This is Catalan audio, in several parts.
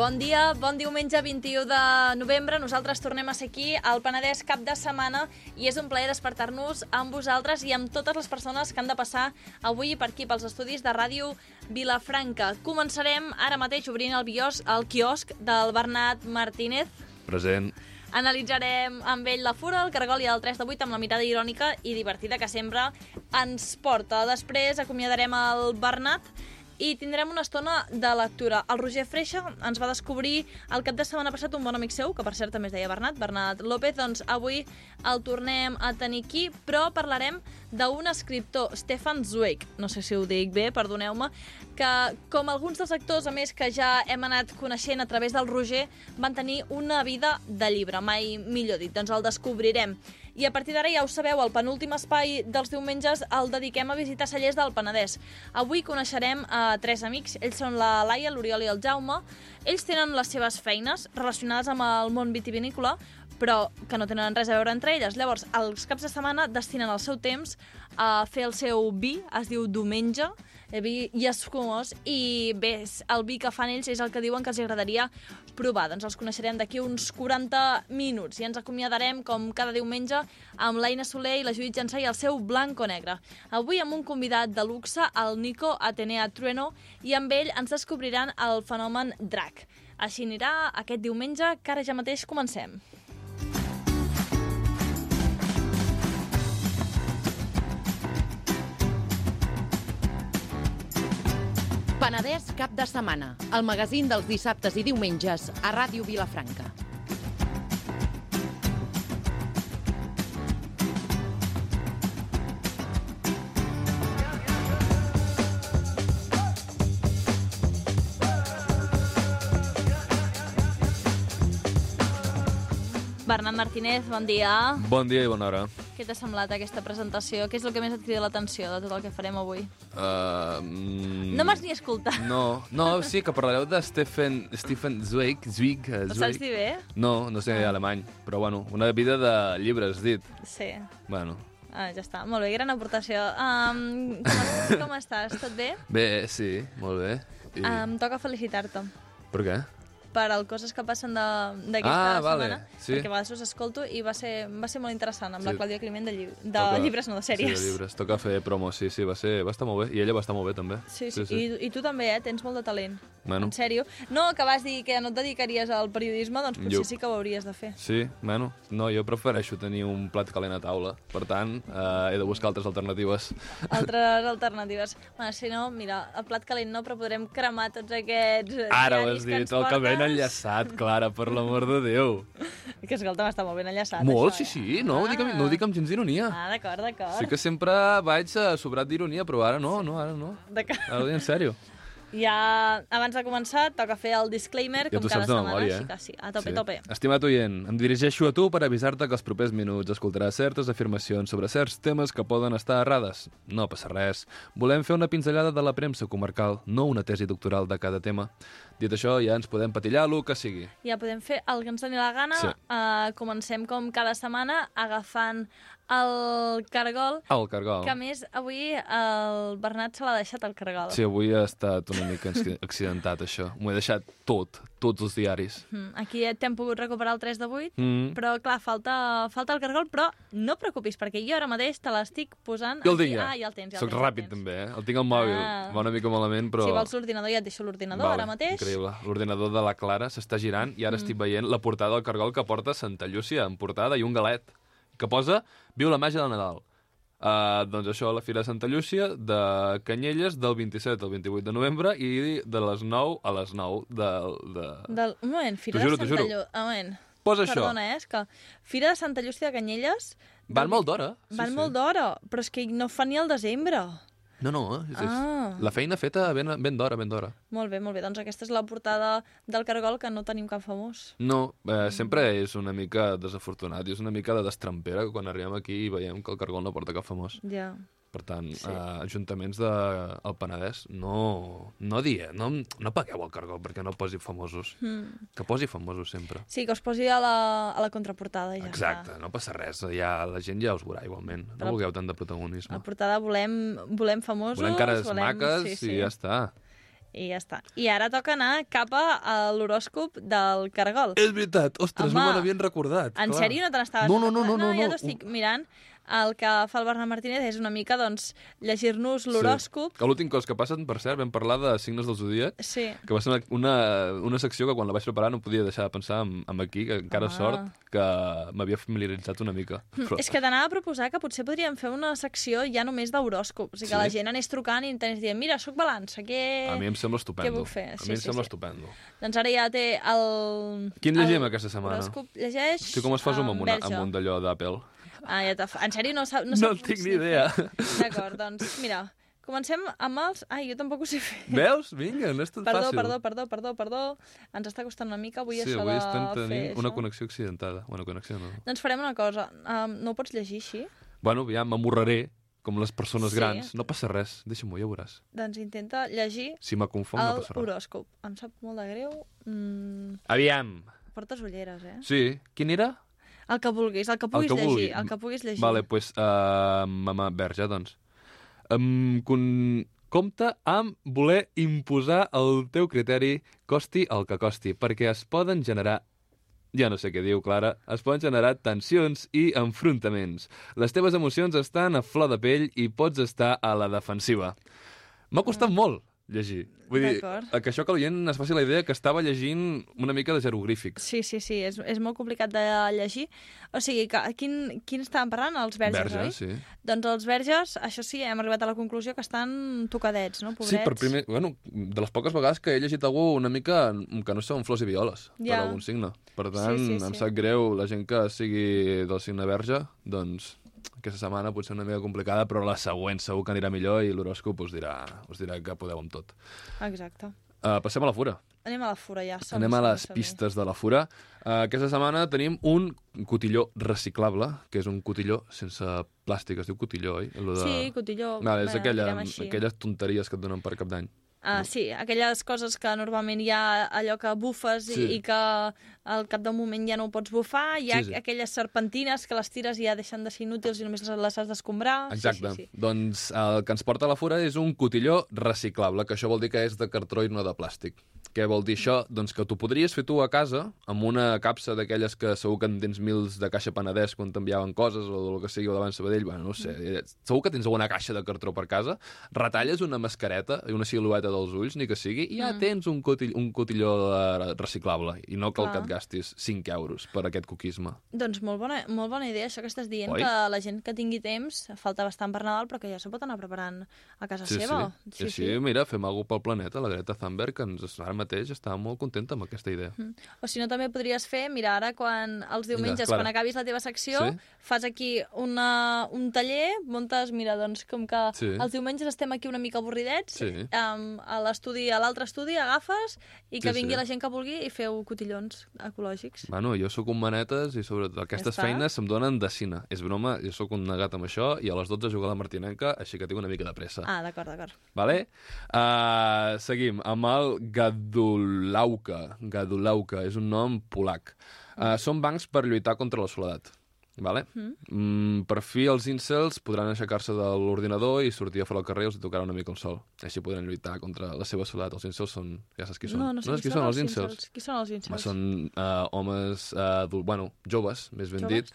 Bon dia, bon diumenge 21 de novembre. Nosaltres tornem a ser aquí al Penedès cap de setmana i és un plaer despertar-nos amb vosaltres i amb totes les persones que han de passar avui per aquí pels estudis de ràdio Vilafranca. Començarem ara mateix obrint el, bios, el quiosc del Bernat Martínez. Present. Analitzarem amb ell la fura, el cargol i el 3 de 8 amb la mirada irònica i divertida que sempre ens porta. Després acomiadarem el Bernat i tindrem una estona de lectura. El Roger Freixa ens va descobrir el cap de setmana passat un bon amic seu, que per cert també es deia Bernat, Bernat López, doncs avui el tornem a tenir aquí, però parlarem d'un escriptor, Stefan Zweig, no sé si ho dic bé, perdoneu-me, que com alguns dels actors, a més, que ja hem anat coneixent a través del Roger, van tenir una vida de llibre, mai millor dit, doncs el descobrirem. I a partir d'ara ja ho sabeu, el penúltim espai dels diumenges el dediquem a visitar cellers del Penedès. Avui coneixerem a tres amics, ells són la Laia, l'Oriol i el Jaume. Ells tenen les seves feines relacionades amb el món vitivinícola, però que no tenen res a veure entre elles. Llavors, els caps de setmana destinen el seu temps a fer el seu vi, es diu diumenge, vi i escumós, i bé, el vi que fan ells és el que diuen que els agradaria provar. Doncs els coneixerem d'aquí uns 40 minuts i ens acomiadarem, com cada diumenge, amb l'Aina Soler i la Judit Jansà i el seu Blanco Negre. Avui amb un convidat de luxe, el Nico Atenea Trueno, i amb ell ens descobriran el fenomen drac. Així anirà aquest diumenge, que ara ja mateix comencem. Penedès cap de setmana, el magazín dels dissabtes i diumenges a Ràdio Vilafranca. Bernat Martínez, bon dia. Bon dia i bona hora. Què t'ha semblat aquesta presentació? Què és el que més et crida l'atenció de tot el que farem avui? Uh, mm, No m'has ni escoltat. No, no, sí, que parlareu de Stephen, Stephen Zweig, Zweig, uh, Ho saps dir bé? No, no sé Ah. alemany, però bueno, una vida de llibres, dit. Sí. Bueno, Ah, ja està. Molt bé, gran aportació. Um, com, com estàs? Tot bé? bé, sí, molt bé. I... Em toca felicitar-te Per què? Per el coses que passen de- d'aquesta Ah, vale, setmana, sí. perquè a vegades us escolto i va ser, va ser molt interessant amb Sí. la Clàudia Climent de, lli de Toca- llibres, no, de sèries. Sí, de llibres. Toca fer promo, sí, sí, va, ser, va estar molt bé. I ella va estar molt bé, també. Sí, sí, I, i tu també, eh? Tens molt de talent. Bueno. En sèrio. No, que vas dir que no et dedicaries al periodisme, doncs potser Jo- sí que ho hauries de fer. Sí, bueno, no, jo prefereixo tenir un plat calent a taula. Per tant, eh, he de buscar altres alternatives. Altres alternatives. Bueno, si no, mira, el plat calent no, però podrem cremar tots aquests Ara ho has dit, el que ben enllaçat, Clara, per l'amor de Déu. Que escolta'm, està molt ben enllaçat, Molt, això, sí, eh? sí, no, ho dic, amb- no ho dic amb gens d'ironia. Ah, d'acord, d'acord. Sí que sempre vaig eh, sobrat d'ironia, però ara no, no, ara no. D'acord. Ara ho dic en sèrio. Ja, abans de començar, toca fer el disclaimer, Ja com cada setmana. memòria, eh? Sí, que sí, a tope, tope. Estimat oient, em dirigeixo a tu per avisar-te que els propers minuts escoltaràs certes afirmacions sobre certs temes que poden estar errades. No passa res. Volem fer una pinzellada de la premsa comarcal, no una tesi doctoral de cada tema. Dit això, ja ens podem patillar el que sigui. Ja podem fer el que ens doni la gana. Sí. Uh, comencem com cada setmana agafant el cargol, El cargol. que a més avui el Bernat se l'ha deixat el cargol. Sí, avui ha estat una mica acci- accidentat, això. M'ho he deixat tot, tots els diaris. Mm, Aquí t'hem pogut recuperar el 3 de 8, Mm. però clar, falta, falta el cargol, però no preocupis, perquè jo ara mateix te l'estic posant... Jo el tinc, ja. Ah, ja el tens, ja el Soc tens, ràpid, tens. també, eh? El tinc al mòbil. Ah. Va una mica malament, però... Si vols l'ordinador, ja et deixo l'ordinador Vale, ara mateix. Increïble. L'ordinador de la Clara s'està girant i ara Mm. estic veient la portada del cargol que porta Santa Llúcia en portada i un galet que posa Viu la màgia del Nadal. Uh, doncs això, la Fira de Santa Llúcia de Canyelles del 27 al 28 de novembre i de les 9 a les 9 de... de... Del... Un moment, Fira juro, de Santa. Llúcia... Un moment. Posa això. Perdona, eh? És que Fira de Santa Llúcia de Canyelles... Van molt d'hora. Sí, Van sí. molt d'hora, però és que no fa ni al desembre. No, no, és, és Ah. la feina feta ben, ben d'hora, ben d'hora. Molt bé, molt bé. Doncs aquesta és la portada del Cargol, que no tenim cap famós. No, eh, sempre és una mica desafortunat i és una mica de destrempera que quan arribem aquí i veiem que el cargol no porta cap famós. Ja. Per tant, Sí. uh, ajuntaments del de, Penedès, no, no, die, no, no pagueu el cargol perquè no posi famosos. Mm. Que posi famosos sempre. Sí, que us posi a la, a la contraportada ja Exacte, està. no passa res. Ja, la gent ja us veurà igualment. No Però- vulgueu tant de protagonisme. A la portada volem, volem famosos. Volem cares volem... maques sí, sí. i ja està. I ja està. I ara toca anar cap a l'horòscop del cargol. És veritat, ostres, no Home, me n'havien recordat. En clar. sèrio no te n'estaves... No, no, no, no, no, ja no. t'ho estic mirant. El que fa el Bernat Martínez és una mica, doncs, llegir-nos l'horòscop. Sí. L'últim cos que passen, per cert, vam parlar de signes del zodíac, Sí. que va ser una, una, una secció que quan la vaig preparar no podia deixar de pensar en, en aquí, que encara Ah. sort que m'havia familiaritzat una mica. Però, És que t'anava a proposar que potser podríem fer una secció ja només d'horòscops. O sigui, que Sí? la gent anés trucant i t'anés dient mira, sóc balança, què... a mi em sembla estupendo. què puc fer? A Sí, mi em sí, sembla sí. estupendo. Doncs ara ja té el... Quin llegim el aquesta setmana? Horòscop llegeix... Hosti, com es fa zoom eh, amb, una, amb un d'allò d'Apple? Ah, ja. En sèrio, no, sap, no, No en tinc ni idea. fer. D'acord, doncs, mira, comencem amb els... Ai, jo tampoc ho sé fer. Veus? Vinga, no és tan Perdó, fàcil. perdó, perdó, perdó, perdó. Ens està costant una mica avui sí, això avui de estem fer tenint una això. connexió accidentada. Bueno, connexió no. Doncs farem una cosa. Um, no ho pots llegir així? Bueno, ja m'amorraré, com les persones Sí. grans. No passa res, deixa-m'ho, ja ho veuràs. Doncs intenta llegir Si me confon, no el res. horòscop. Em sap molt de greu. Mm, Aviam. portes ulleres, eh? Sí, quin era? El que vulguis, el que puguis que llegir. vulgui. El que puguis llegir. Vale, doncs pues, uh, mama verge, doncs. Um, con... Compte amb voler imposar el teu criteri costi el que costi, perquè es poden generar ja no sé què diu, Clara, es poden generar tensions i enfrontaments. Les teves emocions estan a flor de pell i pots estar a la defensiva. M'ha costat molt llegir. Vull dir, que això que l'oient es faci la idea que estava llegint una mica de jeroglífics. Sí, sí, sí, és, és molt complicat de llegir. O sigui, que, quin, quin estàvem parlant? Els verges, Verge, oi? sí. Doncs els verges, això sí, hem arribat a la conclusió que estan tocadets, no, pobrets? Sí, per primer... Bueno, de les poques vegades que he llegit algú una mica que no són flors i violes, per Ja. algun signe. Per tant, Sí, sí, em sí. sap greu la gent que sigui del signe verge, doncs aquesta setmana potser una mica complicada, però la següent segur que anirà millor i l'horòscop us dirà, us dirà que podeu amb tot. Exacte. Uh, passem a la fura. Anem a la fura ja. Som, Anem a les som pistes de la fura. Uh, aquesta setmana tenim un cotilló reciclable, que és un cotilló sense plàstic, es diu cotilló, oi? Lo de... Sí, cotilló. Vale, és bé, aquella, aquelles tonteries que et donen per cap d'any. Ah, sí, aquelles coses que normalment hi ha allò que bufes Sí. i, i que al cap d'un moment ja no ho pots bufar, hi ha Sí, sí. aquelles serpentines que les tires i ja deixen de ser inútils i només les, les has d'escombrar. Exacte. Sí, sí, sí. Doncs el que ens porta a la fura és un cotilló reciclable, que això vol dir que és de cartró i no de plàstic. Què vol dir això? Doncs que t'ho podries fer tu a casa amb una capsa d'aquelles que segur que en tens mils de caixa Penedès quan t'enviaven coses o del que sigui o davant Sabadell, bueno, no sé. Eh, Segur que tens alguna caixa de cartró per casa, retalles una mascareta i una silueta dels ulls, ni que sigui, i ja Mm. tens un, cotill, un cotilló eh, reciclable i no cal Clar. que et gastis 5 euros per aquest coquisme. Doncs molt bona, molt bona idea, això que estàs dient, Oi? que la gent que tingui temps, falta bastant per Nadal, però que ja s'ho pot anar preparant a casa Sí, seva. sí. I així, mira, fem alguna pel planeta. La Greta Thunberg, que ens, ara mateix està molt contenta amb aquesta idea. Mm. O si no, també podries fer, mira, ara quan els diumenges, Clara. quan acabis la teva secció, Sí? fas aquí una, un taller, muntes, mira, doncs com que Sí. els diumenges estem aquí una mica avorridets, Sí. um, a l'estudi, a l'altre estudi, agafes i que Sí, sí. vingui la gent que vulgui i feu cotillons ecològics. Bueno, jo sóc un manetes i sobretot aquestes està. feines se'm donen de cine. És broma, jo sóc un negat amb això i a les 12 jugar a la Martinenca, així que tinc una mica de pressa. Ah, d'acord, d'acord. Vale? Uh, seguim amb el Gadulauka. Gadulauka és un nom polac. Uh, són bancs per lluitar contra la soledat. Vale? Mm, per fi els incels podran aixecar-se de l'ordinador i sortir a fora al carrer i els tocarà una mica el sol. Així podran lluitar contra la seva soledat. Els incels són... Ja saps qui són. No, no sé saps qui, són els incels. Qui són els Home, incels? són uh, homes, uh, bueno, joves, més ben Joves? dit,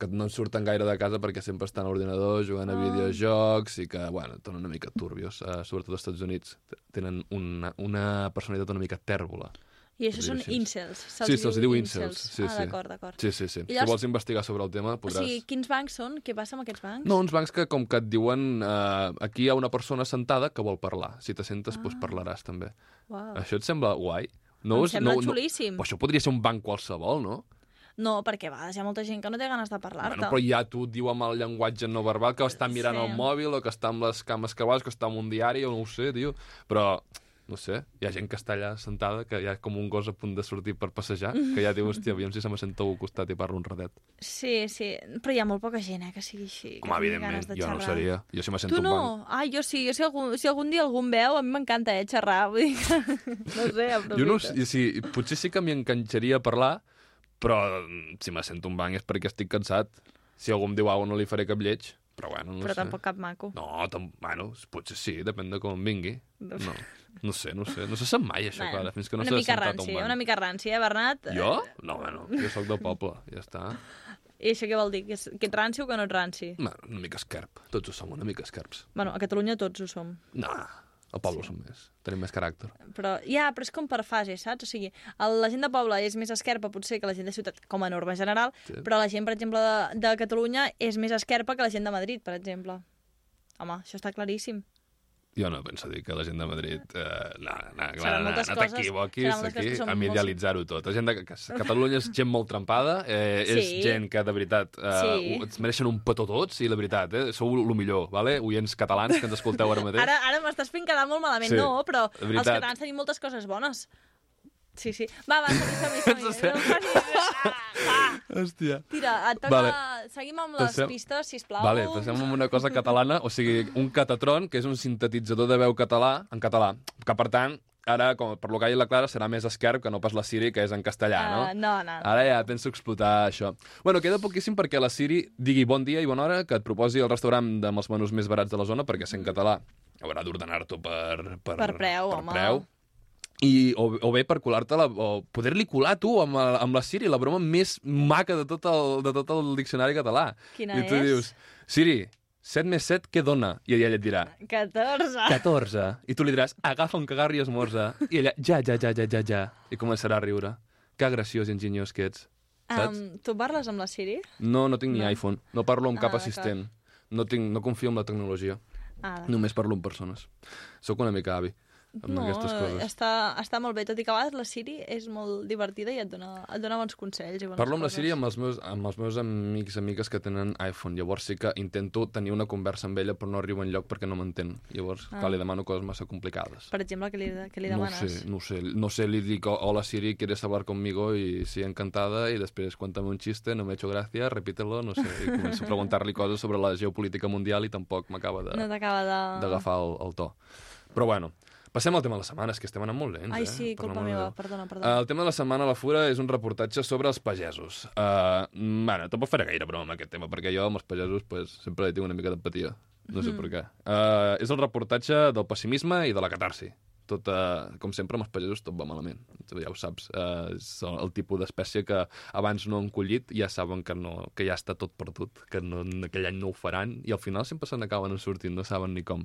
que no en surten gaire de casa perquè sempre estan a l'ordinador jugant a Ah. videojocs i que, bueno, són una mica turbios, uh, sobretot als Estats Units. Tenen una, una personalitat una mica tèrbola. I això són incels. Sí, se'ls diu incels. Sí, ah, sí. d'acord, d'acord. Sí, sí, sí. I Si llavors- vols investigar sobre el tema, O podràs... sigui, quins bancs són? Què passa amb aquests bancs? No, uns bancs que com que et diuen uh, aquí hi ha una persona sentada que vol parlar. Si te sentes, ah. doncs parlaràs també. Uau. Això et sembla guai? Em us- sembla xulíssim. Però això podria ser un banc qualsevol, no? No, perquè a vegades hi ha molta gent que no té ganes de parlar-te. Bueno, però ja tu et diu amb el llenguatge no verbal que està mirant Sí. el mòbil o que està amb les cames creuades, que està amb un diari o no ho sé, tio. Però, no sé, hi ha gent que està allà sentada, que hi ha com un gos a punt de sortir per passejar, que ja diu, hòstia, aviam si se me senta al costat i parlo un ratet. Sí, sí, però hi ha molt poca gent, eh, que sigui així. tingui evidentment, jo no seria. Jo si me sento Tu un no? banc... Ai, jo sí, jo si algun, si algun dia algú em veu, a mi m'encanta, eh, xerrar. Vull dir que, no sé, aprofito. Jo no, sí, potser sí que m'hi enganxaria a parlar, però mm, si me sento un banc és perquè estic cansat. Si algú em diu alguna no li faré cap lleig, Però bueno, no però sé. tampoc cap maco. No, tam... bueno, potser sí, depèn de com vingui. No, no sé, no sé. No se sap mai, això, Bueno, Clara, fins que no una s'ha mica sentat ranci, un banc. una mica ranci, eh, Bernat? Jo? No, bueno, jo sóc del poble, ja està. I això què vol dir? Que, ets ranci o que no ets ranci? Bueno, una mica escarp. Tots ho som, una mica escarps. Bueno, a Catalunya tots ho som. No, al poble sí. som més. Tenim més caràcter. Però, ja, però és com per fase, saps? O sigui, el, la gent de poble és més esquerpa, potser, que la gent de ciutat, com a norma general, Sí. però la gent, per exemple, de, de Catalunya és més esquerpa que la gent de Madrid, per exemple. Home, això està claríssim. Jo no penso dir que la gent de Madrid... Eh, no, no, clar, no, no coses- t'equivoquis aquí molt- idealitzar-ho tot. La gent de que Catalunya és gent molt trempada, eh, és Sí. gent que, de veritat, eh, Sí. es mereixen un petó tots, i la veritat, eh, sou el millor, vale? oients catalans que ens escolteu ara mateix. Ara, ara m'estàs fent quedar molt malament, Sí, no, però els catalans tenim moltes coses bones. Sí, sí. Va, va, som-hi, som-hi, som-hi. No facis- Ah, va. Hòstia. Tira, et toca... Vale. Seguim amb les Passem- pistes, sisplau. Vale, passem amb una cosa catalana, o sigui, un catatron, que és un sintetitzador de veu català, en català, que per tant, ara, com per lo que ha dit la Clara, serà més esquerp que no pas la Siri, que és en castellà, no? Uh, no, no. Ara ja penso explotar això. Bueno, queda poquíssim perquè la Siri digui bon dia i bona hora, que et proposi el restaurant amb els menús més barats de la zona, perquè sent català haurà d'ordenar-t'ho per, per, Per preu, per home. preu. I, o, o bé per colar-te-la, o poder-li colar tu amb, el- amb la Siri, la broma més maca de tot el, de tot el diccionari català. Quina I tu és? dius, Siri, 7 més 7, què dona? I ella et dirà, 14. 14. I tu li diràs, agafa un cagar i esmorza. I ella, ja, ja, ja, ja, ja, ja. I començarà a riure. Que graciós i enginyós que ets. Saps? Um, tu parles amb la Siri? No, no tinc ni No. iPhone. No parlo amb Ah, cap assistent. No, tinc, no confio en la tecnologia. Ah, Només parlo amb persones. Sóc una mica avi amb no, aquestes coses. Està, està molt bé, tot i que a vegades la Siri és molt divertida i et dona, et dona bons consells. I Parlo amb la coses. Siri i amb els, meus, amb els meus amics amigues que tenen iPhone. Llavors sí que intento tenir una conversa amb ella però no arribo enlloc perquè no m'entén. Llavors, Ah. clar, li demano coses massa complicades. Per exemple, què li, què li No demanes? sé, no sé. No sé, li dic, hola Siri, ¿quieres hablar conmigo? Y sí, encantada. Y després, cuéntame un chiste, no me he hecho gracia, repítelo, no sé. I començo a preguntar-li coses sobre la geopolítica mundial i tampoc m'acaba de- No de... d'agafar el, el to. Però bueno, passem al tema de la setmana, és que estem anant molt lents, Ai, eh? sí, Per culpa meva, Déu. perdona, perdona. El tema de la setmana a la Fura és un reportatge sobre els pagesos. Uh, bueno, tampoc faré gaire broma amb aquest tema, perquè jo amb els pagesos pues, sempre hi tinc una mica d'empatia. No sé Mhm. per què. Uh, és el reportatge del pessimisme i de la catarsi. Tot, uh, com sempre, amb els pagesos tot va malament. Ja ho saps. Uh, és el, el tipus d'espècie que abans no han collit ja saben que, no, que ja està tot perdut, que no, aquell any no ho faran, i al final sempre se n'acaben sortint, no saben ni com.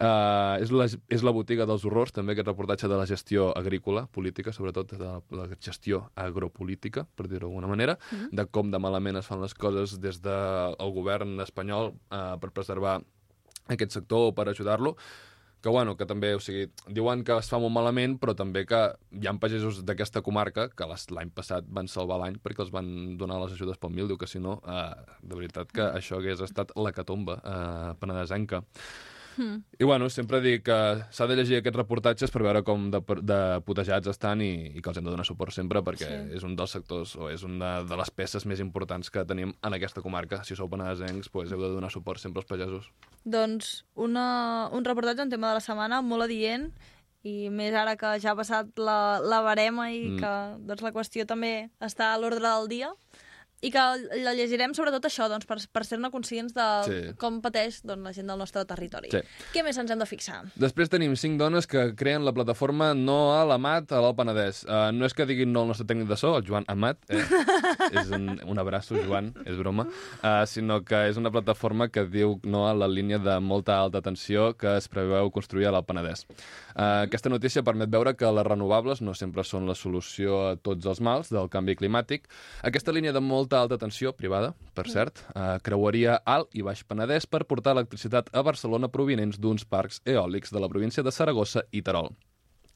Uh, és, la, és la botiga dels horrors, també aquest reportatge de la gestió agrícola, política, sobretot de la, la gestió agropolítica, per dir-ho d'alguna manera, mm -hmm. de com de malament es fan les coses des del govern espanyol uh, per preservar aquest sector o per ajudar-lo, que, bueno, que també, o sigui, diuen que es fa molt malament, però també que hi ha pagesos d'aquesta comarca que l'any passat van salvar l'any perquè els van donar les ajudes pel mil, diu que si no, eh, de veritat que això hagués estat la catomba eh, penedesenca. Mm. I bueno, sempre dic que s'ha de llegir aquests reportatges per veure com de, de putejats estan i, i que els hem de donar suport sempre perquè Sí. és un dels sectors o és una de les peces més importants que tenim en aquesta comarca. Si sou penedesencs, pues, heu de donar suport sempre als pagesos. Doncs una, un reportatge, un tema de la setmana molt adient i més ara que ja ha passat la, la barema i mm. que doncs, la qüestió també està a l'ordre del dia i que la llegirem sobretot això, doncs, per, per ser-ne conscients de Sí. com pateix doncs, la gent del nostre territori. Sí. Què més ens hem de fixar? Després tenim cinc dones que creen la plataforma No a l'Amat a l'Alt Penedès. Uh, no és que diguin no al nostre tècnic de so, el Joan Amat, eh? és un, un abraço, Joan, és broma, uh, sinó que és una plataforma que diu no a la línia de molta alta tensió que es preveu construir a l'Alt Penedès. Uh, aquesta notícia permet veure que les renovables no sempre són la solució a tots els mals del canvi climàtic. Aquesta línia de molta alta tensió, privada, per cert, uh, creuaria Alt i Baix Penedès per portar electricitat a Barcelona provinents d'uns parcs eòlics de la província de Saragossa i Terol.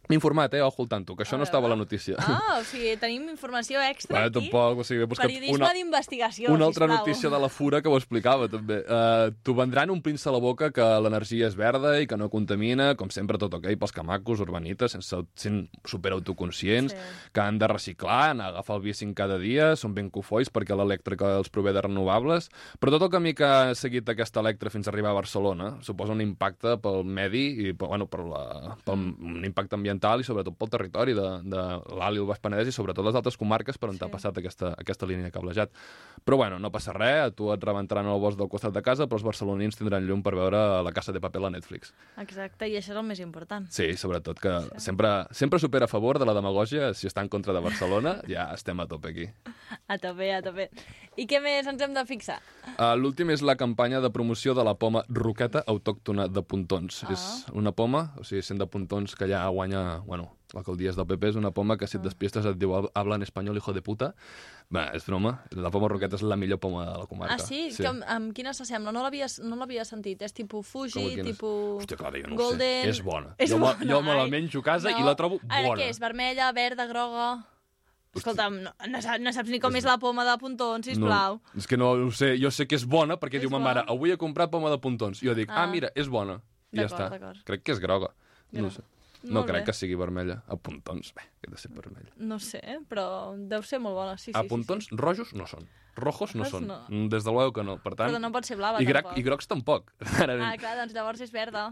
M'he informat, eh? Ojo al tanto, que això no estava a la veure. notícia. Ah, o sigui, tenim informació extra Vale, aquí. tampoc, o sigui, he buscat Periodisme una, d'investigació, una altra sisplau. notícia de la Fura que ho explicava, també. Uh, T'ho vendran omplint-se la boca que l'energia és verda i que no contamina, com sempre, tot ok, pels camacos, urbanites, sense, sent superautoconscients, Sí. que han de reciclar, anar a agafar el bicing cada dia, són ben cofois perquè l'elèctrica els prové de renovables, però tot el camí que ha seguit aquesta electra fins a arribar a Barcelona suposa un impacte pel medi i bueno, per la, pel, un impacte ambiental ambiental i sobretot pel territori de, de l'Alt i el Baix Penedès i sobretot les altres comarques per on Sí. t'ha passat aquesta, aquesta línia de cablejat. Però bueno, no passa res, a tu et rebentaran el bosc del costat de casa, però els barcelonins tindran llum per veure la Casa de Paper a Netflix. Exacte, i això és el més important. Sí, sobretot que sempre, sempre supera a favor de la demagògia, si està en contra de Barcelona, ja estem a tope aquí. A tope, a tope. I què més ens hem de fixar? Uh, L'últim és la campanya de promoció de la poma roqueta autòctona de Pontons. Ah. És una poma, o sigui, sent de Pontons, que ja guanya... Bueno, l'alcaldia és del PP, és una poma que si et despistes et diu habla en espanyol, hijo de puta. Bé, és broma. La poma roqueta és la millor poma de la comarca. Ah, sí? sí. Que, amb, amb quina s'assembla? No l'havia no sentit. És tipus Fuji, tipus... Hòstia, clar, jo no Golden... sé. És bona. És jo, bona. Me, jo me la menjo a casa i la trobo Ara bona. què és? Vermella, verda, groga... Escolta'm, no, no, saps, no saps ni com és la poma de pontons, sisplau. No, és que no ho sé. Jo sé que és bona perquè És diu ma mare, avui he comprat poma de pontons. I jo dic, ah, Ah. mira, és bona. I ja està. Crec que és groga. No sé. No Molt crec bé. que sigui vermella. A pontons, bé, que de ser vermella. No sé, però deu ser molt bona, sí, sí. a sí, pontons, rojos no són. Rojos no Rojos són. no. Mm, Des de luego que no. Per tant, Però no pot ser blava, i, groc, tampoc. I grocs tampoc. Sí. Ah, clar, doncs llavors és verda.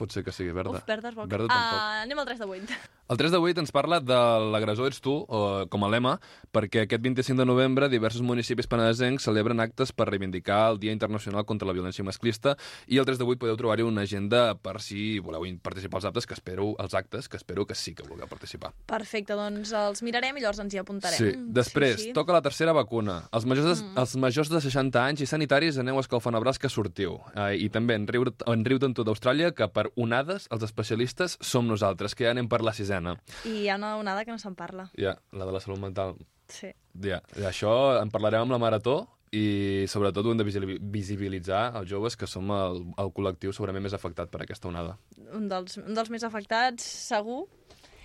Pot ser que sigui verda. Uf, verda és bo. Verda tampoc. Ah, anem al 3 de 8. El 3 de 8 ens parla de l'agressor ets tu, o, com a lema, perquè aquest 25 de novembre diversos municipis penedesencs celebren actes per reivindicar el Dia Internacional contra la Violència Masclista i el 3 de 8 podeu trobar-hi una agenda per si voleu participar als actes, que espero, als actes, que espero que sí que vulgueu participar. Perfecte, doncs els mirarem i llavors ens hi apuntarem. Sí. Després, sí, sí. toca la tercera vacuna. Els majors, de, Mm. els majors de 60 anys i sanitaris aneu a escalfar braç que sortiu. Eh, I també en, riu, en riu tant d'Austràlia que per onades els especialistes som nosaltres, que ja anem per la sisena. I hi ha una onada que no se'n parla. Ja, la de la salut mental. Sí. Ja, d'això en parlarem amb la Marató i sobretot ho hem de visibilitzar els joves que som el, el col·lectiu segurament més afectat per aquesta onada. Un dels, un dels més afectats, segur.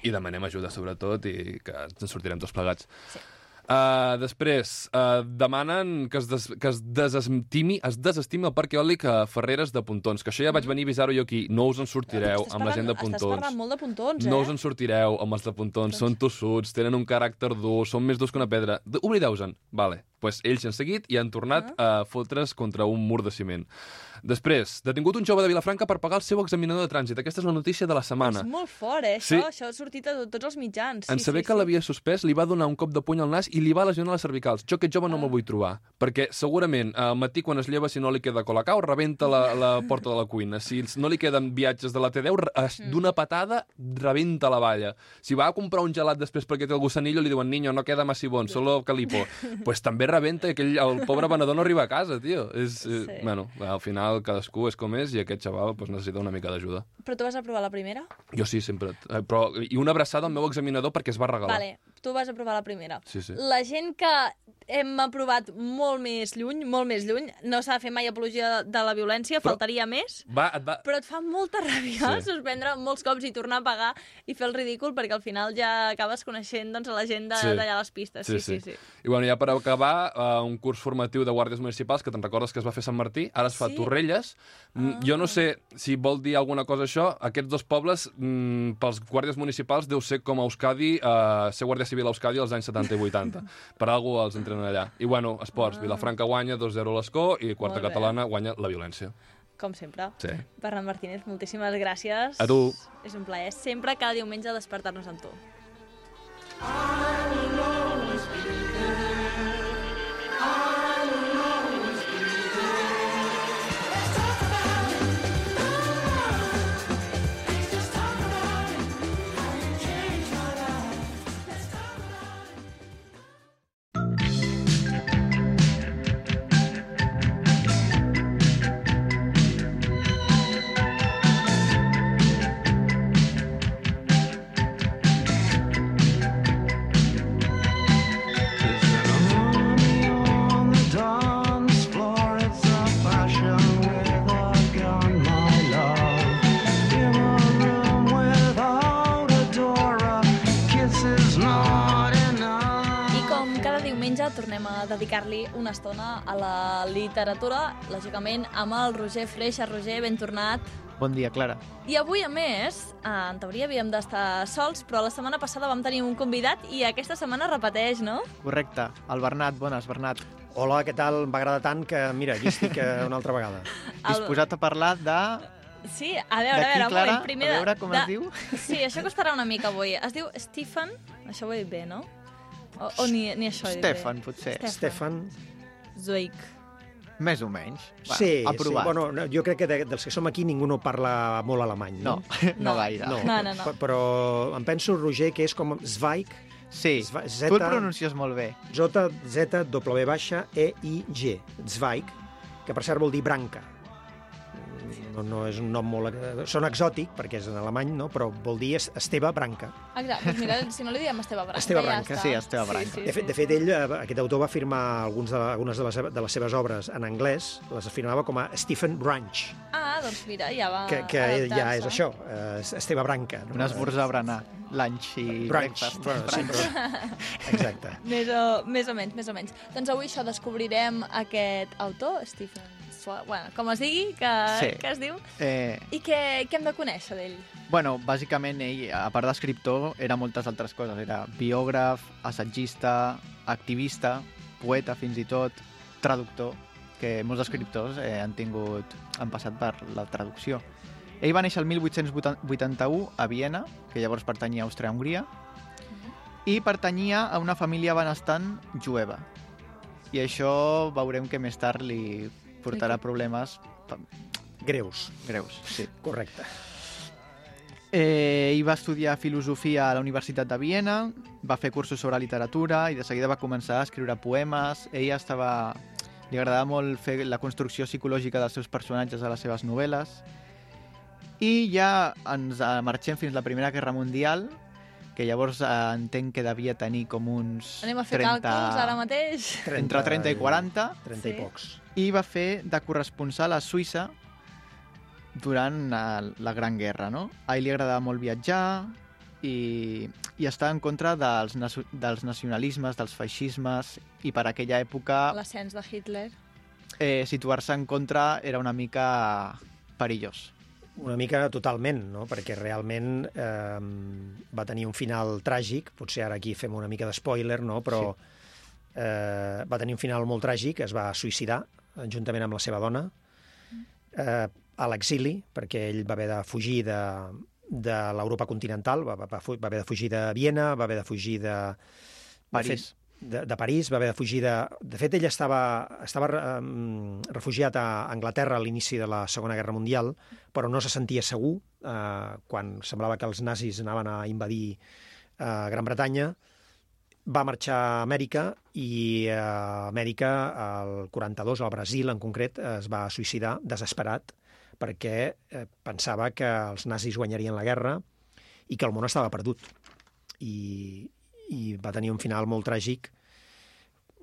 I demanem ajuda sobretot i que ens en sortirem tots plegats. Sí. Uh, després, uh, demanen que es, des, que es desestimi, es desestimi el parc eòlic a Ferreres de Pontons, que això ja vaig venir a avisar-ho jo aquí. No us en sortireu amb la gent de parlant- Estàs Pontons. parlant molt de pontons, eh? No us en sortireu amb els de Pontons, són tossuts, tenen un caràcter dur, són més durs que una pedra. De- Oblideu-se'n. Vale. Pues ells han seguit i han tornat Ah. a fotre's contra un mur de ciment. Després, detingut un jove de Vilafranca per pagar el seu examinador de trànsit. Aquesta és la notícia de la setmana. És molt fort, eh, Sí. això. Això ha sortit a tots els mitjans. En sí, saber sí, que sí. l'havia suspès, li va donar un cop de puny al nas i li va lesionar les cervicals. Jo aquest jove no Ah. me'l vull trobar, perquè segurament al matí quan es lleva, si no li queda colacau, rebenta la, la porta de la cuina. Si no li queden viatges de la T10, re- es- Mm. d'una patada rebenta la valla. Si va a comprar un gelat després perquè té el gusanillo, li diuen, niño, no queda massibón, solo calipo. pues també rebenta aquell, el pobre venedor no arriba a casa, tio. És, eh, Sí. Bueno, al final cadascú és com és i aquest xaval pues, necessita una mica d'ajuda. Però tu vas aprovar la primera? Jo sí, sempre. Eh, Però, I una abraçada al meu examinador perquè es va regalar. Vale, tu vas aprovar la primera. Sí, sí. La gent que hem aprovat molt més lluny, molt més lluny, no s'ha de fer mai apologia de la violència, Però- faltaria més, Va, et va... però et fa molta ràbia Sí. suspendre molts cops i tornar a pagar i fer el ridícul perquè al final ja acabes coneixent doncs, la gent de- Sí. d'allà les pistes. Sí, sí, sí. I bueno, ja per acabar, uh, un curs formatiu de guàrdies municipals, que te'n recordes que es va fer a Sant Martí, ara es fa Sí? a Torrelles. Ah. Jo no sé si vol dir alguna cosa això. Aquests dos pobles, mm, pels guàrdies municipals, deu ser com a Euskadi, uh, ser guàrdia civil a Euskadi als anys 70 i 80. per algú els entrenen allà. I bueno, esports. Vilafranca guanya 2-0 a l'escó i quarta Ah. Catalana guanya la violència. Com sempre. Sí. Bernat Martínez, moltíssimes gràcies. A tu. És un plaer sempre cada diumenge despertar-nos amb tu. There's tornem a dedicar-li una estona a la literatura, lògicament amb el Roger Freixa. Roger, ben tornat. Bon dia, Clara. I avui, a més, eh, en teoria havíem d'estar sols, però la setmana passada vam tenir un convidat i aquesta setmana repeteix, no? Correcte. El Bernat, bones, Bernat. Hola, què tal? M'agrada tant que, mira, aquí estic eh, una altra vegada. El- Disposat a parlar de... Sí, a veure, a veure, Clara, moment. Primer a veure com de... es diu. Sí, això costarà una mica avui. Es diu Stephen, això ho he dit bé, no? O, o ni, ni això Stefan, potser. Stefan. Zweig. Més o menys. Va, sí, sí. aprovat. Bueno, no, jo crec que de, dels que som aquí ningú no parla molt alemany, No, no? no, No. gaire. No, No, no, no. pe- Però em penso, Roger, que és com Zweig, Sí, Zva- tu el pronuncies molt bé. J, Z, W baixa, E, I, G. Zweig, que per cert vol dir branca. No, no és un nom molt... Sona exòtic, perquè és en alemany, no? però vol dir es- Esteve Branca. Exacte, doncs mira, si no li diem Esteve Branca, Esteve ja Branca. està. Sí, Esteve Branca. Sí, sí, De fet, de fet ell, eh, aquest autor va firmar alguns de, algunes de les, de les seves obres en anglès, les firmava com a Stephen Branch, Ah, doncs mira, ja va que, que ja és això, eh, Esteve Branca. No? Un esmorzar a berenar, lunch i Brunch. breakfast. Bueno, sí, però... Exacte. Més o, més o menys, més o menys. Doncs avui això descobrirem aquest autor, Stephen Swa... Bueno, com es digui, que, Sí. que es diu. Eh, I què, què hem de conèixer d'ell? bueno, bàsicament ell, a part d'escriptor, era moltes altres coses. Era biògraf, assagista, activista, poeta fins i tot, traductor, que molts escriptors eh, han tingut, han passat per la traducció. Ell va néixer el 1881 a Viena, que llavors pertanyia a Àustria-Hongria, i pertanyia a una família benestant jueva. I això veurem que més tard li portarà problemes Greus, greus. Sí. correcte. Eh, ell va estudiar filosofia a la Universitat de Viena, va fer cursos sobre literatura i de seguida va començar a escriure poemes. Ell estava... Li agradava molt fer la construcció psicològica dels seus personatges a les seves novel·les. I ja ens marxem fins a la Primera Guerra Mundial, que llavors eh, entenc que devia tenir com uns... Anem a fer càlculs ara mateix. Entre 30 i 40. 30 Sí. i pocs. i va fer de corresponsal a Suïssa durant eh, la Gran Guerra, no? A ell li agradava molt viatjar i, i estar en contra dels, dels nacionalismes, dels feixismes, i per aquella època L'ascens de Hitler. eh, situar-se en contra era una mica perillós. Una mica totalment, no? perquè realment eh, va tenir un final tràgic, potser ara aquí fem una mica de spoiler, no? però eh, va tenir un final molt tràgic, es va suïcidar juntament amb la seva dona, eh, a l'exili, perquè ell va haver de fugir de, de l'Europa continental, va, va, va haver de fugir de Viena, va haver de fugir de... París. De, de, París, va haver de fugir de... De fet, ell estava, estava eh, refugiat a Anglaterra a l'inici de la Segona Guerra Mundial, però no se sentia segur eh, quan semblava que els nazis anaven a invadir eh, Gran Bretanya. Va marxar a Amèrica i a Amèrica, al 42, al Brasil en concret, es va suïcidar desesperat perquè eh, pensava que els nazis guanyarien la guerra i que el món estava perdut. I, i va tenir un final molt tràgic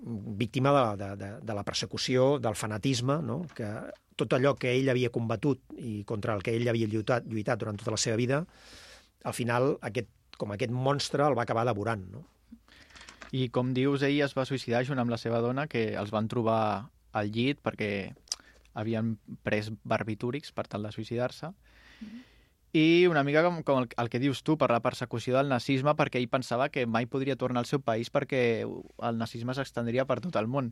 víctima de, la- de, de, de la persecució, del fanatisme, no? que tot allò que ell havia combatut i contra el que ell havia lluitat, lluitat durant tota la seva vida, al final, aquest, com aquest monstre el va acabar devorant. No? I com dius, ell es va suïcidar junt amb la seva dona, que els van trobar al llit perquè havien pres barbitúrics per tal de suïcidar-se. I una mica com, com el, el que dius tu, per la persecució del nazisme, perquè ell pensava que mai podria tornar al seu país perquè el nazisme s'extendria per tot el món.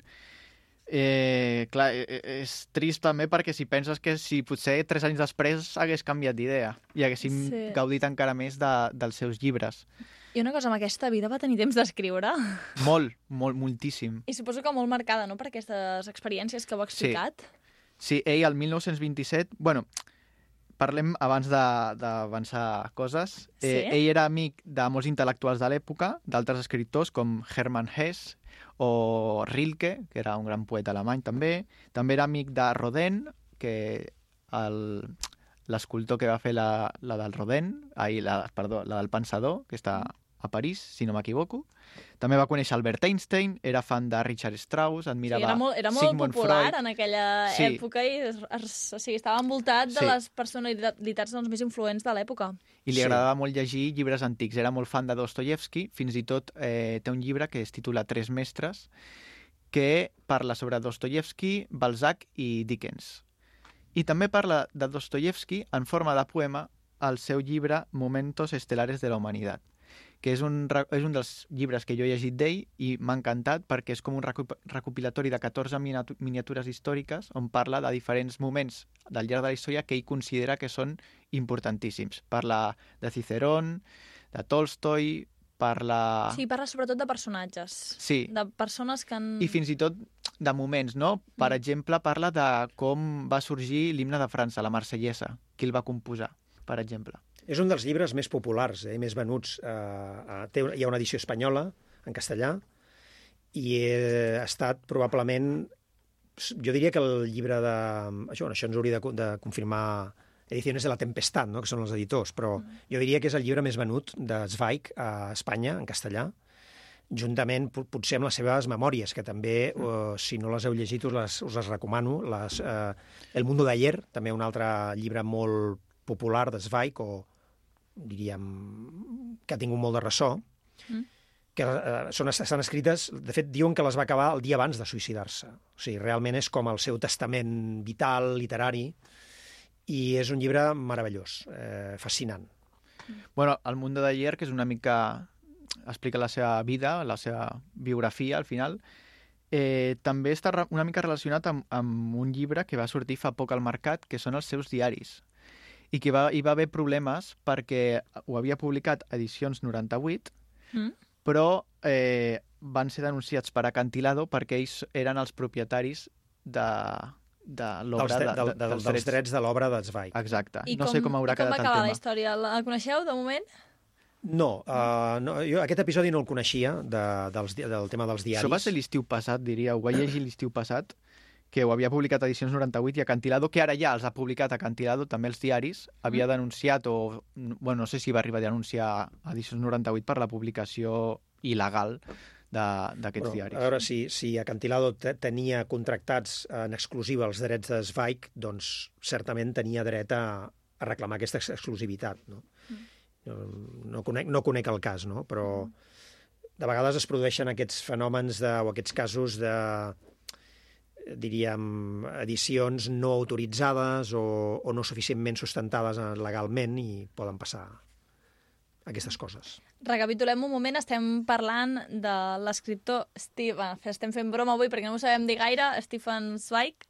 Eh, clar, eh, eh, és trist també perquè si penses que si potser tres anys després hagués canviat d'idea i haguéssim Sí. gaudit encara més de, dels seus llibres. I una cosa, amb aquesta vida va tenir temps d'escriure. Molt, molt, moltíssim. I suposo que molt marcada, no?, per aquestes experiències que heu explicat. Sí, ell el 1927... Bueno, parlem abans d'avançar coses. Eh, Sí? ell era amic de molts intel·lectuals de l'època, d'altres escriptors com Hermann Hesse o Rilke, que era un gran poeta alemany també. També era amic de Rodin, que el- l'escultor que va fer la, la del Rodin, ai, la, perdó, la del Pensador, que està a París, si no m'equivoco. També va conèixer Albert Einstein, era fan de Richard Strauss, Sí, admirava era molt, era molt Sigmund popular Freud. en aquella Sí. època i es, es, o sigui, estava envoltat de Sí. les personalitats doncs, més influents de l'època. I li Sí. agradava molt llegir llibres antics. Era molt fan de Dostoyevsky, fins i tot eh, té un llibre que es titula Tres mestres, que parla sobre Dostoyevsky, Balzac i Dickens. I també parla de Dostoyevsky en forma de poema al seu llibre Momentos estelares de la humanitat. Que és un, és un dels llibres que jo he llegit d'ell i m'ha encantat perquè és com un recopilatori de 14 miniatu- miniatures històriques on parla de diferents moments del llarg de la història que ell considera que són importantíssims. Parla de Cicerón, de Tolstoi, parla... Sí, parla sobretot de personatges. Sí. De persones que han... I fins i tot de moments, no? Per Mm. exemple, parla de com va sorgir l'himne de França, la Marsellesa, qui el va composar, per exemple. És un dels llibres més populars, eh, més venuts. Eh, té, hi ha una edició espanyola, en castellà, i eh, ha estat probablement... Jo diria que el llibre de... Això, bueno, això ens hauria de, de confirmar Ediciones de la Tempestad, no? que són els editors, però jo diria que és el llibre més venut de Zweig a Espanya, en castellà, juntament po- potser amb les seves memòries, que també, eh, si no les heu llegit, us les, us les recomano. Les, eh, El mundo d'ayer, també un altre llibre molt popular de Zweig, o diríem que ha tingut molt de ressò, Mm. que eh, són, estan escrites, de fet, diuen que les va acabar el dia abans de suïcidar-se. O sigui, realment és com el seu testament vital, literari, i és un llibre meravellós, eh, fascinant. Bueno, el Mundo d'ayer, que és una mica... explica la seva vida, la seva biografia, al final, eh, també està una mica relacionat amb, amb un llibre que va sortir fa poc al mercat, que són els seus diaris, i que va, hi va haver problemes perquè ho havia publicat edicions 98, Mm? però eh, van ser denunciats per Acantilado perquè ells eren els propietaris de, de Dels, l'obra de, de, de, de, dels, drets. drets de l'obra de Zweig. Exacte. I no com, sé com haurà i com va quedat el acabar tema. la història? La coneixeu, de moment? No, uh, no jo aquest episodi no el coneixia, de, dels, del tema dels diaris. Això va ser l'estiu passat, diria. Ho vaig llegir l'estiu passat, que ho havia publicat a Edicions 98 i Acantilado, que ara ja els ha publicat Acantilado, també els diaris, havia Mm. denunciat, o bueno, no sé si va arribar a denunciar a Edicions 98 per la publicació il·legal de- d'aquests diaris. A veure, si, si Acantilado te- tenia contractats en exclusiva els drets de Zweig, doncs certament tenia dret a, a reclamar aquesta ex- exclusivitat. No? No, no, conec, no conec el cas, no? però de vegades es produeixen aquests fenòmens de, o aquests casos de diríem, edicions no autoritzades o, o no suficientment sustentades legalment i poden passar aquestes coses. Recapitulem un moment, estem parlant de l'escriptor Steve... Estem fent broma avui perquè no ho sabem dir gaire, Stephen Zweig,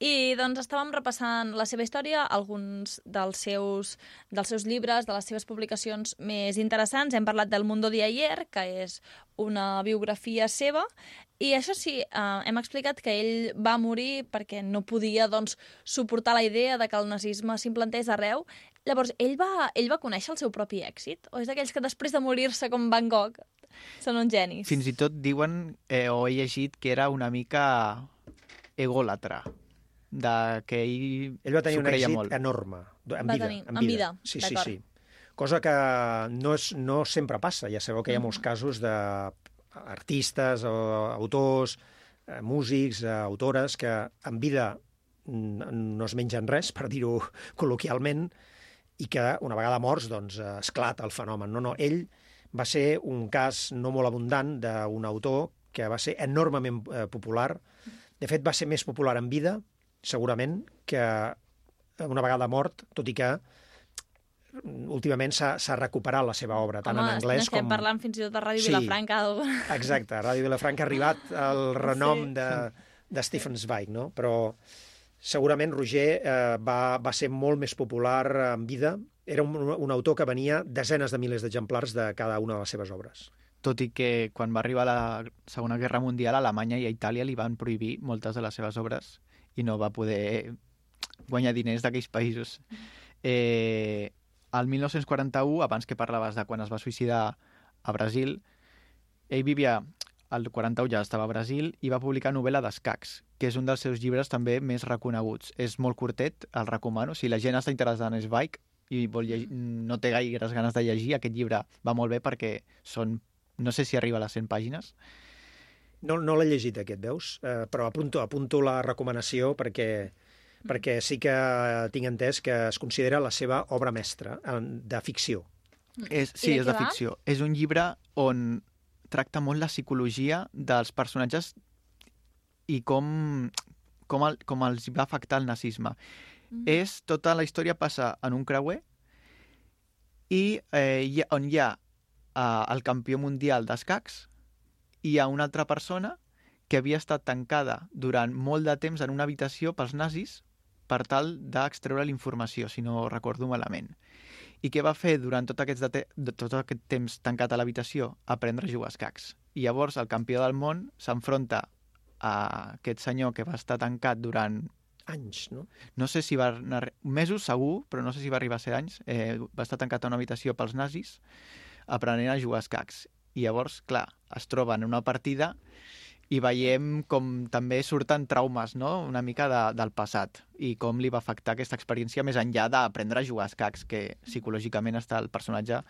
i doncs estàvem repassant la seva història, alguns dels seus, dels seus llibres, de les seves publicacions més interessants. Hem parlat del Mundo de ayer, que és una biografia seva, i això sí, eh, hem explicat que ell va morir perquè no podia doncs, suportar la idea de que el nazisme s'implantés arreu. Llavors, ell va, ell va conèixer el seu propi èxit? O és d'aquells que després de morir-se com Van Gogh són uns genis? Fins i tot diuen, eh, o he llegit, que era una mica egòlatra, de que ell Ell va tenir un èxit molt. enorme, en Va vida. tenir- en en vida. vida, Sí, sí, sí. Cosa que no, és, no sempre passa. Ja sabeu que hi ha Mm. molts casos d'artistes o autors, eh, músics, eh, autores, que en vida mm, no es mengen res, per dir-ho col·loquialment, i que una vegada morts doncs, eh, esclata el fenomen. No, no, ell va ser un cas no molt abundant d'un autor que va ser enormement eh, popular. De fet, va ser més popular en vida, segurament, que una vegada mort, tot i que mm, últimament s'ha s'ha recuperat la seva obra, tant Home, en anglès com... parlant fins i tot a Ràdio Sí. Vilafranca. Algo. Exacte, Ràdio Vilafranca ha arribat al renom Sí. de, de Stephen Zweig, no? Però segurament Roger eh, va, va ser molt més popular en vida. Era un, un autor que venia desenes de milers d'exemplars de cada una de les seves obres. tot i que quan va arribar la Segona Guerra Mundial a Alemanya i a Itàlia li van prohibir moltes de les seves obres i no va poder guanyar diners d'aquells països. Eh, el 1941, abans que parlaves de quan es va suïcidar a Brasil, ell vivia el 41 ja estava a Brasil i va publicar novel·la d'escacs, que és un dels seus llibres també més reconeguts. És molt curtet, el recomano. Si la gent està interessada en Zweig i vol llegir, no té gaires ganes de llegir, aquest llibre va molt bé perquè són, no sé si arriba a les 100 pàgines. No, no l'he llegit, aquest, veus? Eh, però apunto, apunto la recomanació perquè, perquè sí que tinc entès que es considera la seva obra mestra en- de ficció. És, sí, de és de va? ficció. És un llibre on tracta molt la psicologia dels personatges i com, com, el, com els va afectar el nazisme. Mm. És, tota la història passa en un creuer i eh, hi ha, on hi ha uh, el campió mundial d'escacs i a una altra persona que havia estat tancada durant molt de temps en una habitació pels nazis per tal d'extreure la informació, si no recordo malament. I què va fer durant tot aquest, de tot aquest temps tancat a l'habitació? Aprendre a jugar a escacs. I llavors el campió del món s'enfronta a aquest senyor que va estar tancat durant Anys, no? no sé si va anar... mesos segur, però no sé si va arribar a ser anys, eh, va estar tancat a una habitació pels nazis aprenent a jugar a escacs. I llavors, clar, es troba en una partida i veiem com també surten traumes, no?, una mica de, del passat i com li va afectar aquesta experiència més enllà d'aprendre a jugar a escacs, que psicològicament està el personatge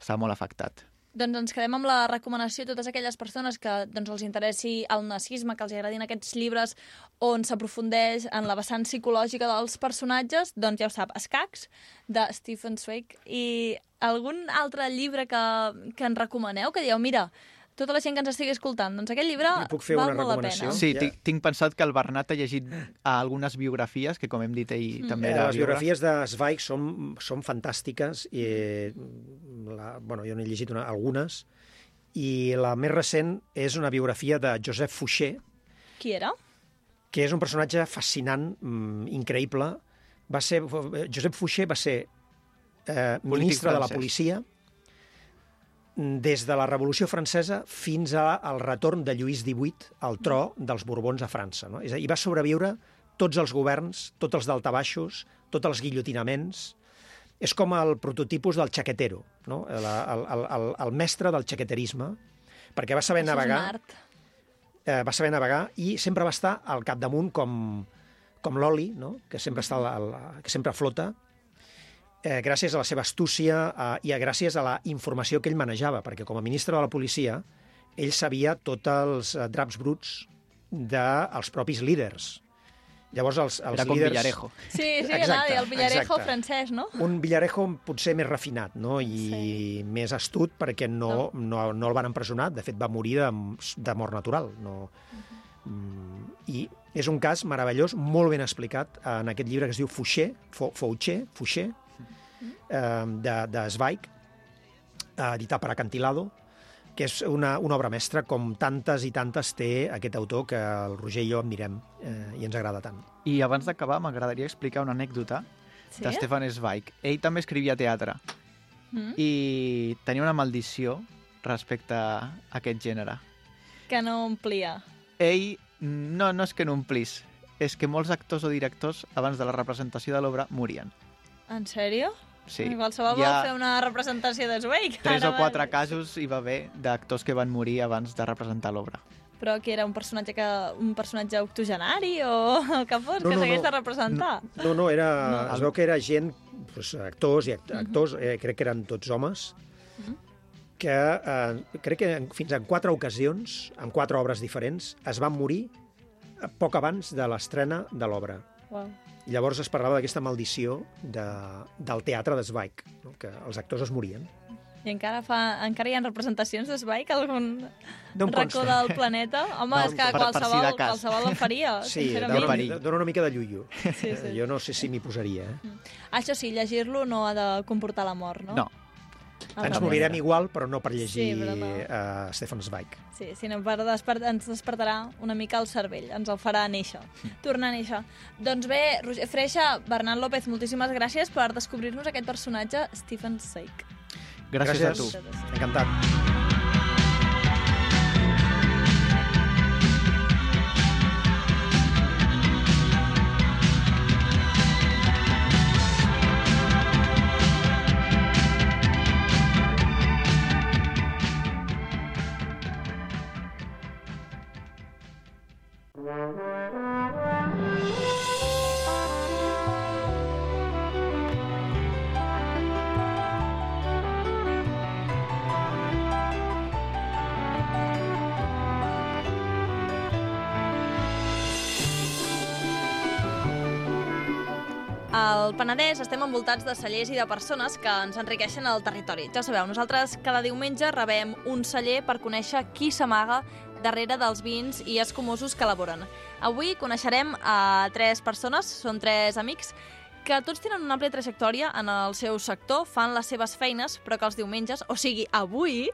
està molt afectat. Doncs ens quedem amb la recomanació a totes aquelles persones que doncs, els interessi el nazisme, que els agradin aquests llibres on s'aprofundeix en la vessant psicològica dels personatges, doncs ja ho sap, Escacs, de Stephen Zweig. I algun altre llibre que, que en recomaneu, que dieu, mira, tota la gent que ens estigui escoltant, doncs aquest llibre puc fer val una molt la pena. Sí, Ja. tinc, tinc pensat que el Bernat ha llegit a algunes biografies, que com hem dit ell Mm. també Eh, era les biografies de Zweig són, són fantàstiques. I, eh, la, bueno, jo n'he llegit una, algunes. I la més recent és una biografia de Joseph Fouché, Qui era? que és un personatge fascinant, mm, increïble. Va ser, Josep Fouché va ser eh, ministre de la francès. policia des de la Revolució Francesa fins a- al retorn de Lluís XVIII al tro dels Borbons a França. No? És a dir, va sobreviure tots els governs, tots els daltabaixos, tots els guillotinaments. És com el prototipus del xaquetero, no? el, el, el, el, mestre del xaqueterisme, perquè va saber navegar eh, va saber navegar i sempre va estar al capdamunt com, com l'oli, no? que, sempre està al, al, que sempre flota, eh, gràcies a la seva astúcia eh, i a gràcies a la informació que ell manejava, perquè com a ministre de la policia ell sabia tots els eh, draps bruts dels propis líders. Llavors, els, els Era com líders... Villarejo. Sí, sí, Exacte, el Villarejo exacte. francès, no? un Villarejo potser més refinat no? i sí. més astut perquè no, no. no el van empresonar, de fet va morir de, de mort natural. No. Mm, I és un cas meravellós, molt ben explicat en aquest llibre que es diu Fouché, Fou- Fouché, Fouché eh, de, de Zweig, eh, editat per Acantilado, que és una, una obra mestra, com tantes i tantes té aquest autor que el Roger i jo admirem eh, i ens agrada tant. I abans d'acabar, m'agradaria explicar una anècdota Sí? de Stefan Zweig. Ell també escrivia teatre Mm? i tenia una maldició respecte a aquest gènere. Que no omplia. Ell, no, no és que no omplís, és que molts actors o directors, abans de la representació de l'obra, morien. En sèrio? Sí. I qualsevol ha fer una representació de Zweig. tres o quatre va- casos hi va haver d'actors que van morir abans de representar l'obra. Però que era un personatge que un personatge octogenari o el que fos, No, que no, s'hagués no. de representar. No, no, era, No. es veu que era gent, doncs, actors i act actors, eh, crec que eren tots homes, que eh, crec que en, fins en quatre ocasions, en quatre obres diferents, es van morir poc abans de l'estrena de l'obra. Wow. Llavors es parlava d'aquesta maldició de, del teatre de Zweig, no? que els actors es morien. I encara, fa, encara hi ha representacions de Zweig a algun No racó consta. del planeta? Home, No, és que per- per si qualsevol, qualsevol el faria, Sí, sincerament. dona, perill. dona una mica de llullo. Sí, sí. Jo no sé si m'hi posaria. Eh? Això sí, llegir-lo no ha de comportar la mort, no? No, Al Ens morirem igual, però no per llegir Sí, però no. uh, Stefan Zweig. Sí, sinó per desper ens despertarà una mica el cervell, ens el farà néixer, tornar a néixer. Doncs bé, Roger Freixa, Bernat López, moltíssimes gràcies per descobrir-nos aquest personatge, Stephen Seik. gràcies, Gràcies. a tu. Encantat. Penedès estem envoltats de cellers i de persones que ens enriqueixen el territori. Ja sabeu, nosaltres cada diumenge rebem un celler per conèixer qui s'amaga darrere dels vins i escumosos que elaboren. Avui coneixerem a tres persones, són tres amics, que tots tenen una àmplia trajectòria en el seu sector, fan les seves feines, però que els diumenges, o sigui, avui,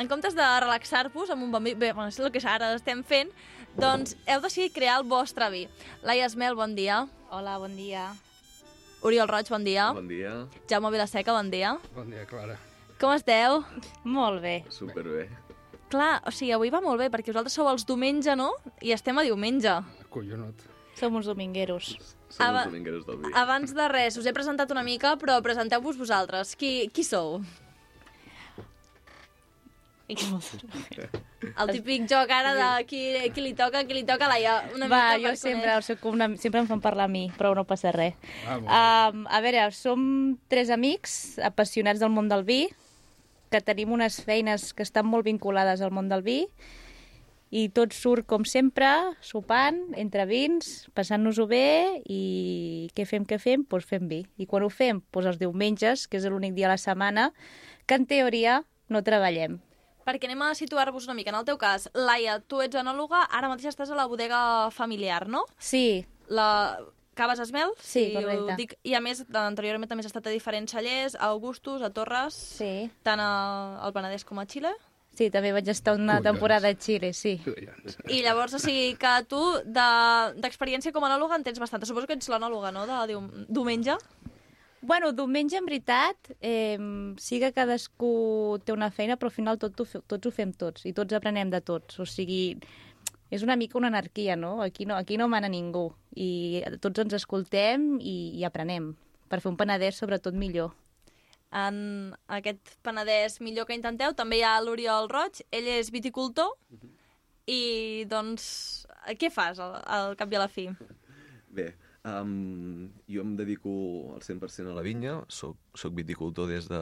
en comptes de relaxar-vos amb un bon vi, bé, bueno, és el que ara estem fent, doncs heu decidit crear el vostre vi. Laia Esmel, bon dia. Hola, bon dia. Oriol Roig, bon dia. Bon dia. Jaume Vilaseca, bon dia. Bon dia, Clara. Com esteu? Molt bé. Superbé. Clar, o sigui, avui va molt bé, perquè vosaltres sou els diumenge, no? I estem a diumenge. Collonut. Som uns domingueros. Som Aba- els domingueros del vi. Abans de res, us he presentat una mica, però presenteu-vos vosaltres. Qui, qui sou? El típic joc ara de qui, qui li toca, qui li toca, Laia. Una Va, mica jo sempre, el seu cognom, sempre em fan parlar a mi, però no passa res. Ah. Um, a veure, som tres amics apassionats del món del vi, que tenim unes feines que estan molt vinculades al món del vi, i tot surt com sempre, sopant, entre vins, passant-nos-ho bé, i què fem, què fem? Doncs pues fem vi. I quan ho fem? Doncs els diumenges, que és l'únic dia a la setmana, que en teoria no treballem. Perquè anem a situar-vos una mica. En el teu cas, Laia, tu ets anàloga, ara mateix estàs a la bodega familiar, no? Sí, La Caves Esmel? Sí, si ho correcte. Dic, I a més, anteriorment també has estat a diferents cellers, a Augustus, a Torres, sí. tant a, al Penedès com a Xile. Sí, també vaig estar una Collons. temporada a Xile, sí. Collons. I llavors, o sigui, que tu de- d'experiència com a anàloga en tens bastanta. Suposo que ets l'anàloga, no?, de dium diumenge. Bueno, diumenge, en veritat, eh, sí que cadascú té una feina, però al final tot ho, tots ho fem tots, i tots aprenem de tots. O sigui, és una mica una anarquia, no? Aquí no, aquí no mana ningú, i tots ens escoltem i, i aprenem, per fer un penedès sobretot millor. En aquest Penedès millor que intenteu també hi ha l'Oriol Roig, ell és viticultor, i doncs, què fas al, al cap i a la fi? Bé, um, jo em dedico al 100% a la vinya, soc, soc viticultor des de,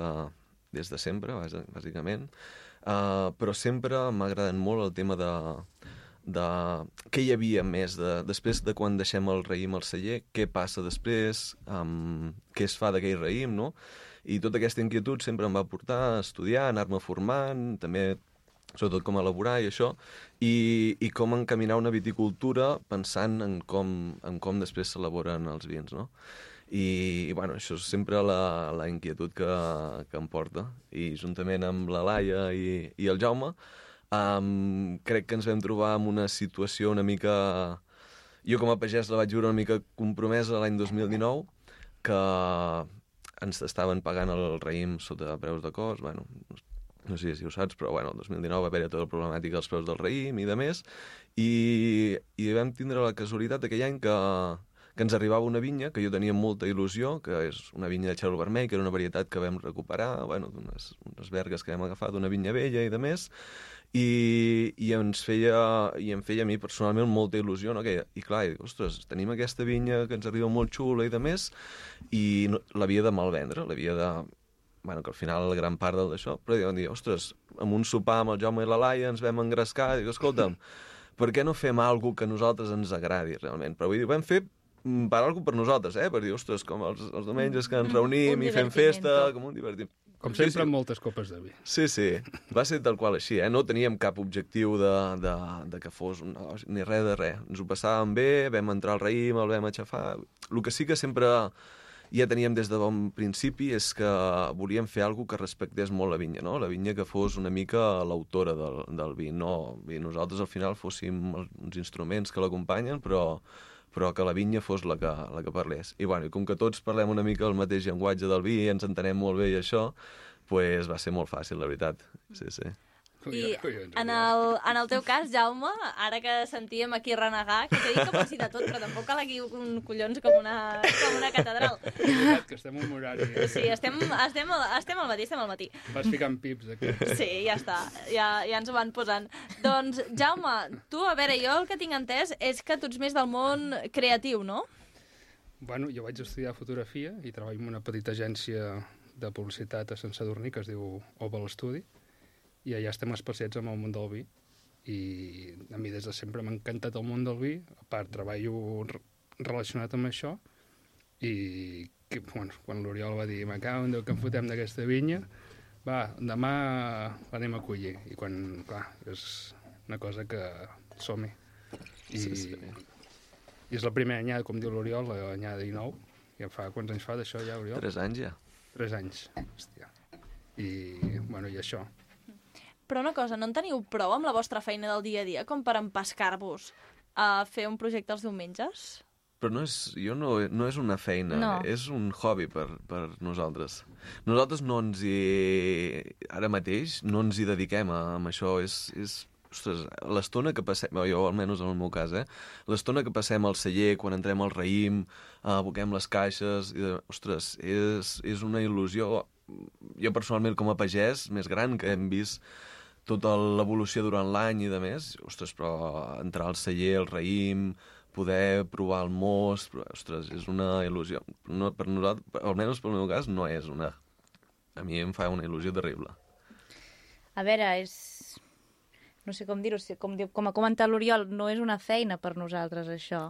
des de sempre, bàs- bàsicament, uh, però sempre m'ha agradat molt el tema de, de què hi havia més, de, després de quan deixem el raïm al celler, què passa després, um, què es fa d'aquell raïm, no? I tota aquesta inquietud sempre em va portar a estudiar, anar-me formant, també sobretot com elaborar i això, i, i com encaminar una viticultura pensant en com, en com després s'elaboren els vins, no? I, i bueno, això és sempre la, la inquietud que, que em porta. I juntament amb la Laia i, i el Jaume, um, crec que ens vam trobar en una situació una mica... Jo com a pagès la vaig viure una mica compromesa l'any 2019, que ens estaven pagant el raïm sota preus de cost, bueno, no sé si ho saps, però bueno, el 2019 va haver-hi tota la problemàtica dels preus del raïm i de més, i, i vam tindre la casualitat aquell any que, que ens arribava una vinya que jo tenia molta il·lusió, que és una vinya de xarol vermell, que era una varietat que vam recuperar, bueno, d'unes unes vergues que vam agafar d'una vinya vella i de més, i, i ens feia, i em feia a mi personalment molta il·lusió, no? que, i clar, i dic, ostres, tenim aquesta vinya que ens arriba molt xula i de més, i no, l'havia de malvendre, l'havia de... Bueno, que al final gran part del d'això, però vam dir, ostres, amb un sopar amb el Jaume i la Laia ens vam engrescar, i dic, escolta'm, per què no fem alguna que a nosaltres ens agradi realment? Però vull dir, ho vam fer mm, per alguna per nosaltres, eh? Per dir, ostres, com els, els diumenges que ens reunim Un i fem festa, com un divertim. Com Sí, sempre, sí. amb moltes copes de vi. Sí, sí, va ser tal qual així, eh? No teníem cap objectiu de, de, de que fos un negoci, ni res de res. Ens ho passàvem bé, vam entrar al raïm, el vam aixafar... El que sí que sempre ja teníem des de bon principi és que volíem fer alguna que respectés molt la vinya, no? La vinya que fos una mica l'autora del, del vi, no... I nosaltres al final fóssim uns instruments que l'acompanyen, però però que la vinya fos la que, la que parlés. I, bueno, i com que tots parlem una mica el mateix llenguatge del vi ens entenem molt bé i això, pues va ser molt fàcil, la veritat. Sí, sí. I en el, en el teu cas, Jaume, ara que sentíem aquí renegar, que t'he dit que pots dir de tot, però tampoc cal aquí un collons com una, com una catedral. És que estem un horari... Eh? Sí, estem, estem, al- estem al matí, estem al matí. Vas ficant pips aquí. Sí, ja està, ja, ja ens ho van posant. Doncs, Jaume, tu, a veure, jo el que tinc entès és que tu ets més del món creatiu, no? Bueno, jo vaig estudiar fotografia i treballo en una petita agència de publicitat a Sant Sadurní que es diu Oval Study i allà estem especiats amb el món del vi i a mi des de sempre m'ha encantat el món del vi a part treballo re- relacionat amb això i que, bueno, quan l'Oriol va dir me cago en Déu que em fotem d'aquesta vinya va, demà l'anem a collir i quan, clar, és una cosa que som-hi i, Sí, sí. i és la primera anyada, com diu l'Oriol, l'anyada 19, Ja fa, quants anys fa d'això ja, Oriol? Tres anys ja. Tres anys. Hòstia. I, bueno, i això. Però una cosa, no en teniu prou amb la vostra feina del dia a dia com per empescar-vos a fer un projecte els diumenges? Però no és, jo no, no és una feina, No. és un hobby per, per nosaltres. Nosaltres no ens hi... Ara mateix no ens hi dediquem a, a això. És, és, ostres, l'estona que passem, jo almenys en el meu cas, eh? l'estona que passem al celler, quan entrem al raïm, aboquem les caixes, i, ostres, és, és una il·lusió. Jo personalment com a pagès, més gran, que hem vist tota l'evolució durant l'any i de més, ostres, però entrar al celler, al raïm, poder provar el mos, però, ostres, és una il·lusió. No, per nosaltres, almenys pel meu cas, no és una... A mi em fa una il·lusió terrible. A veure, és... No sé com dir-ho, com, com ha comentat l'Oriol, no és una feina per nosaltres, això.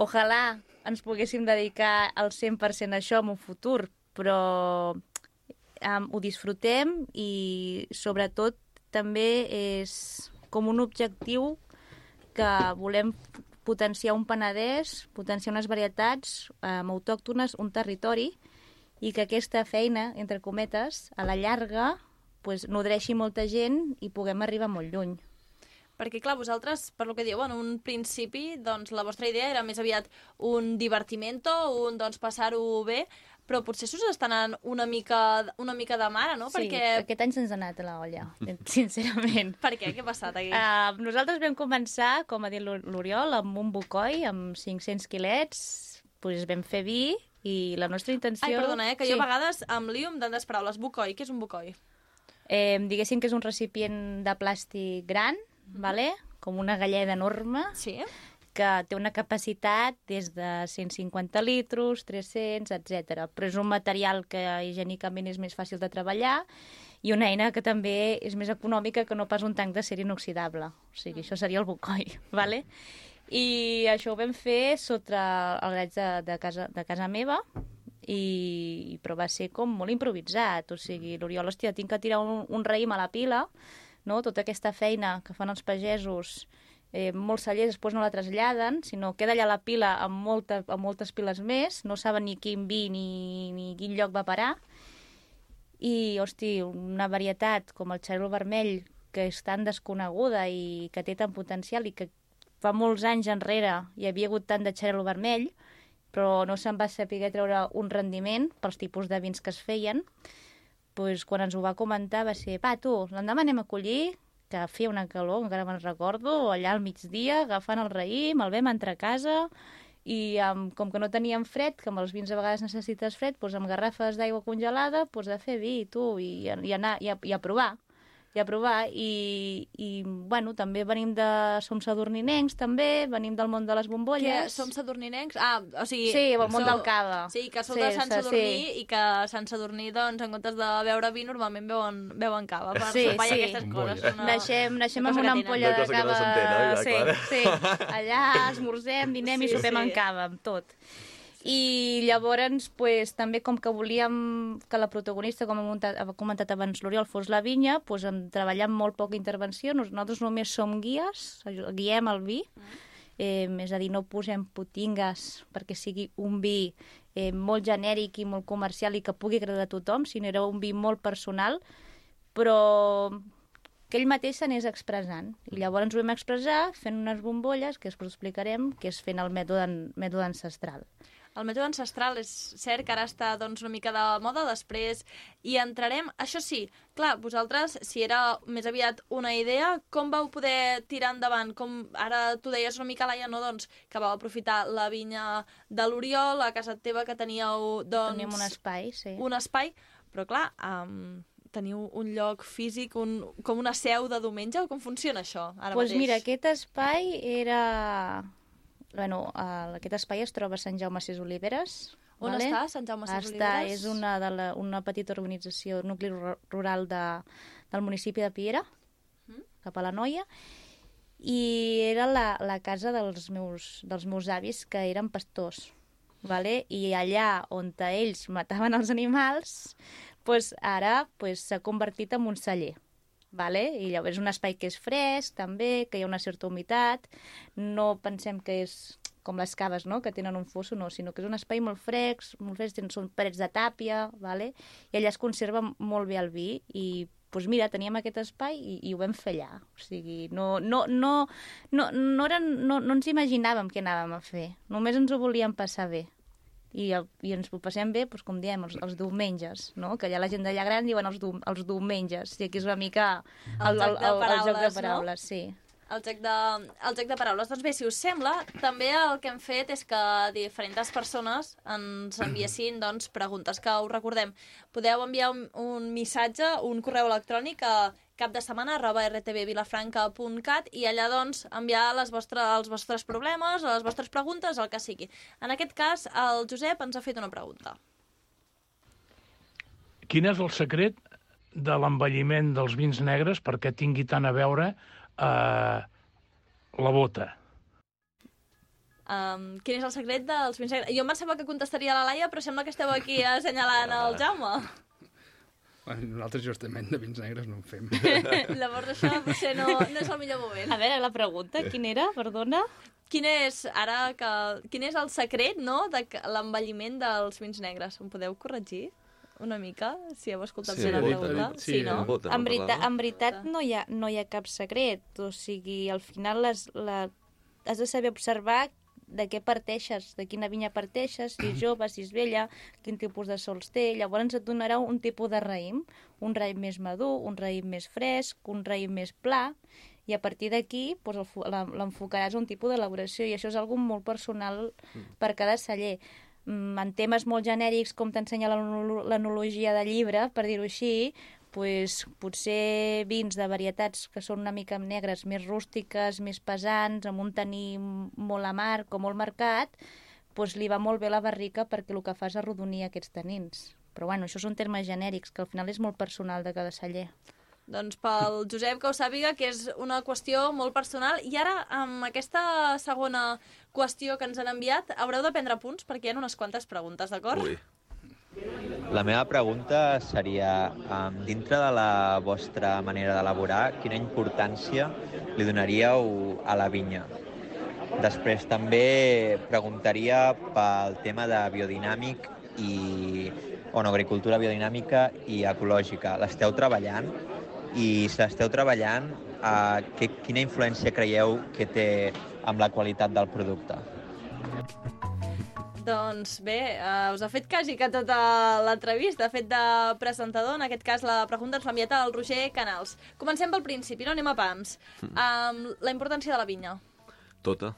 Ojalà ens poguéssim dedicar al 100% a això en un futur, però um, ho disfrutem i sobretot també és com un objectiu que volem potenciar un Penedès, potenciar unes varietats um, autòctones, un territori, i que aquesta feina, entre cometes, a la llarga, pues, nodreixi molta gent i puguem arribar molt lluny. Perquè, clar, vosaltres, per lo que dieu, en un principi, doncs, la vostra idea era més aviat un divertimento, un, doncs, passar-ho bé, però potser s'us està anant una mica, una mica de mare, no? Sí, Perquè... aquest any se'ns ha anat a la olla, sincerament. Per què? Què ha passat aquí? Uh, nosaltres vam començar, com ha dit l'Or- l'Oriol, amb un bocoi, amb 500 quilets, pues vam fer vi, i la nostra intenció... Ai, perdona, eh, que sí. jo a vegades em lio amb tantes paraules. Bocoi, què és un bocoi? Eh, diguéssim que és un recipient de plàstic gran, vale? com una galleda enorme, Sí? Que té una capacitat des de 150 litros, 300, etc. Però és un material que higiènicament és més fàcil de treballar i una eina que també és més econòmica que no pas un tanc d'acer inoxidable. O sigui, això seria el bocoi, ¿vale? I això ho vam fer sota el graig de, de, casa, de casa meva, i, però va ser com molt improvisat. O sigui, l'Oriol, hòstia, tinc que tirar un, un raïm a la pila, no? tota aquesta feina que fan els pagesos, eh, molts cellers després no la traslladen, sinó queda allà la pila amb, molta, amb moltes piles més, no saben ni quin vi ni, ni quin lloc va parar, i, hosti, una varietat com el xarel vermell, que és tan desconeguda i que té tant potencial i que fa molts anys enrere hi havia hagut tant de xarel vermell, però no se'n va saber treure un rendiment pels tipus de vins que es feien, pues, quan ens ho va comentar va ser, va, tu, l'endemà anem a collir, que feia una calor, encara me'n recordo, allà al migdia, agafant el raïm, el vam entrar a casa, i um, com que no teníem fred, que amb els vins a vegades necessites fred, doncs amb garrafes d'aigua congelada, doncs a fer vi, tu, i, i anar, i a, i a provar i a provar, i, i bueno, també venim de... som sadurninencs, també, venim del món de les Què? bombolles. Som sadurninencs? Ah, o sigui... Sí, el món sou- del cava. Sí, que sou Sí, de Sant sí, Sadurní sí. i que Sant Sadurní, doncs, en comptes de beure vi, normalment beuen, beuen cava per Sí, sopar i sí. aquestes coses. Una... Naixem, naixem una amb una ampolla Una de cosa que no cava... s'entén, oi? Ah, sí, clar. sí. Allà esmorzem, dinem i Sí, sopem sí. en cava, amb tot. I llavors, pues, també com que volíem que la protagonista, com ha comentat, ha comentat abans l'Oriol, fos la vinya, pues, hem treballat amb molt poca intervenció. Nos- Nosaltres només som guies, guiem el vi, eh, és a dir, no posem putingues perquè sigui un vi eh, molt genèric i molt comercial i que pugui agradar a tothom, sinó era un vi molt personal, però que ell mateix s'anés expressant. I llavors ens ho vam expressar fent unes bombolles, que després ho explicarem, que és fent el mètode, mètode ancestral. El mètode ancestral és cert que ara està doncs, una mica de moda, després hi entrarem. Això sí, clar, vosaltres, si era més aviat una idea, com vau poder tirar endavant? Com ara tu deies una mica, Laia, no? doncs, que vau aprofitar la vinya de l'Oriol, a casa teva, que teníeu doncs, Teníem un espai, sí. un espai, però clar, um, teniu un lloc físic, un, com una seu de diumenge, o com funciona això ara pues mateix? mira, aquest espai era... Bueno, uh, aquest espai es troba a Sant Jaume Sis Oliveres. On vale? està, Sant Jaume Està, Oliveres? és una, de la, una petita organització, nucli ru- rural de, del municipi de Piera, Mm. cap a la Noia, i era la, la casa dels meus, dels meus avis, que eren pastors. Vale? I allà on ells mataven els animals, pues ara pues, s'ha convertit en un celler. Vale? I llavors és un espai que és fresc, també, que hi ha una certa humitat. No pensem que és com les caves, no?, que tenen un fosso, no, sinó que és un espai molt fresc, molt fresc, són parets de tàpia, vale? i allà es conserva molt bé el vi, i doncs mira, teníem aquest espai i, i ho vam fer allà. O sigui, no, no, no, no, no, eren, no, no ens imaginàvem què anàvem a fer, només ens ho volíem passar bé. I, el, i ens ho passem bé, doncs, com diem, els, els diumenges, no? que allà la gent d'allà gran diuen els, du, els diumenges, i aquí és una mica el, el, el, el, el joc de no? paraules, sí. El joc, de, el joc de paraules. Doncs bé, si us sembla, també el que hem fet és que diferents persones ens enviessin doncs, preguntes que us recordem. Podeu enviar un, un missatge, un correu electrònic a cap de setmana arroba rtbvilafranca.cat i allà doncs enviar les vostres, els vostres problemes les vostres preguntes, el que sigui. En aquest cas, el Josep ens ha fet una pregunta. Quin és el secret de l'envelliment dels vins negres perquè tingui tant a veure eh, la bota? Um, quin és el secret dels vins negres? Jo em pensava que contestaria la Laia, però sembla que esteu aquí assenyalant el Jaume. Bueno, nosaltres justament de vins negres no en fem. Llavors això potser no, no és el millor moment. A veure, la pregunta, quina era? Perdona? Quin és, ara que... Quin és el secret, no?, de l'envelliment dels vins negres. Em podeu corregir una mica, si heu escoltat Sí, bé la pregunta? sí, sí, no? bota. En, no verita, en veritat no hi, ha, no hi ha cap secret, o sigui, al final les, la, has de saber observar de què parteixes, de quina vinya parteixes, si és jove, si és vella, quin tipus de sols té, llavors et donarà un tipus de raïm, un raïm més madur, un raïm més fresc, un raïm més pla, i a partir d'aquí doncs, l'enfocaràs a un tipus d'elaboració, i això és algo molt personal per cada celler. Mm, En temes molt genèrics, com t'ensenya l'enologia de llibre, per dir-ho així, pues, potser vins de varietats que són una mica negres, més rústiques, més pesants, amb un taní molt amarg o molt marcat, pues, li va molt bé la barrica perquè el que fa és arrodonir aquests tanins. Però bueno, això són termes genèrics, que al final és molt personal de cada celler. Doncs pel Josep que ho sàpiga, que és una qüestió molt personal. I ara, amb aquesta segona qüestió que ens han enviat, haureu de prendre punts perquè hi ha unes quantes preguntes, d'acord? Ui. La meva pregunta seria, dintre de la vostra manera d'elaborar, quina importància li donaríeu a la vinya? Després també preguntaria pel tema de biodinàmic i o no, agricultura biodinàmica i ecològica. L'esteu treballant? I si l'esteu treballant, eh, que, quina influència creieu que té amb la qualitat del producte? Doncs bé, uh, us ha fet quasi que tota l'entrevista, ha fet de presentador, en aquest cas la pregunta ens l'ha enviat el Roger Canals. Comencem pel principi, no anem a pams. Um, la importància de la vinya. Tota,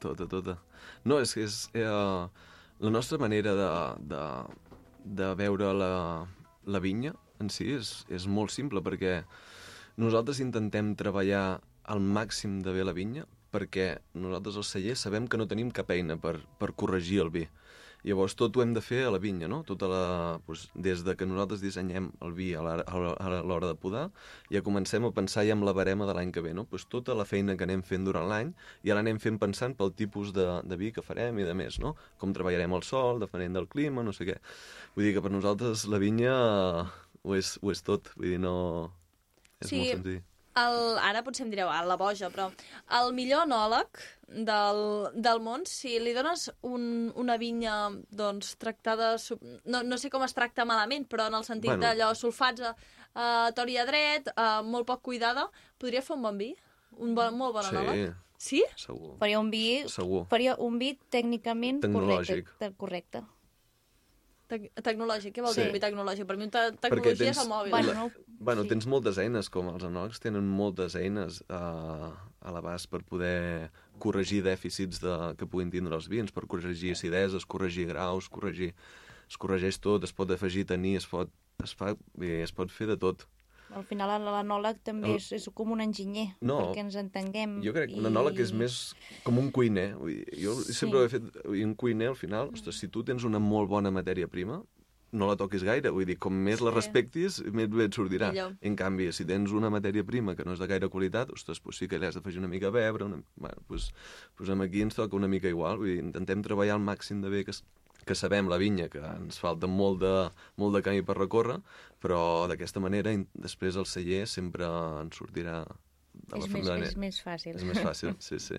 tota, tota. No, és que és... Eh, la nostra manera de, de, de veure la, la vinya en si és, és molt simple, perquè nosaltres intentem treballar al màxim de bé la vinya, perquè nosaltres als cellers sabem que no tenim cap eina per, per corregir el vi. Llavors tot ho hem de fer a la vinya, no? Tota la, doncs, des de que nosaltres dissenyem el vi a l'hora- a l'hora de podar, ja comencem a pensar ja amb la barema de l'any que ve, no? Doncs tota la feina que anem fent durant l'any ja l'anem fent pensant pel tipus de, de vi que farem i de més, no? Com treballarem el sol, depenent del clima, no sé què. Vull dir que per nosaltres la vinya ho és, ho és tot, vull dir, no... És Sí. molt senzill. El, ara potser em direu, ah, la boja, però el millor enòleg del, del món, si li dones un, una vinya doncs, tractada... sub- No, no sé com es tracta malament, però en el sentit Bueno. d'allò sulfats a, a tori a dret, uh, molt poc cuidada, podria fer un bon vi? Un bon, molt bon Sí, enòleg? Sí? segur. Faria un vi, Segur. faria un vi tècnicament Tecnològic. correcte. correcte. Tec tecnològic, què vol Sí. dir tecnològic? Per mi te tecnologia tens, és el mòbil. Bueno, no- bueno, sí. tens moltes eines, com els anòlegs tenen moltes eines a, a l'abast per poder corregir dèficits de, que puguin tindre els vins, per corregir acideses, corregir graus, corregir... Es corregeix tot, es pot afegir taní, es pot, es fa, bé, es pot fer de tot. Al final l'anòleg també El- és, és com un enginyer, No. perquè ens entenguem. Jo crec que un i- anòleg és més com un cuiner. Vull dir, jo Sí. sempre ho he fet... Un cuiner, al final, ostres, si tu tens una molt bona matèria prima, no la toquis gaire. Vull dir, com més la Sí. respectis, més bé et sortirà. Millor. En canvi, si tens una matèria prima que no és de gaire qualitat, ostres, doncs sí que li has d'afegir una mica de bebre. Una... Bueno, doncs, doncs amb aquí ens toca una mica igual. Vull dir, intentem treballar al màxim de bé que, que sabem la vinya, que ens falta molt de, molt de camí per recórrer, però d'aquesta manera després el celler sempre ens sortirà de la És més, és més fàcil. és més fàcil, sí, sí.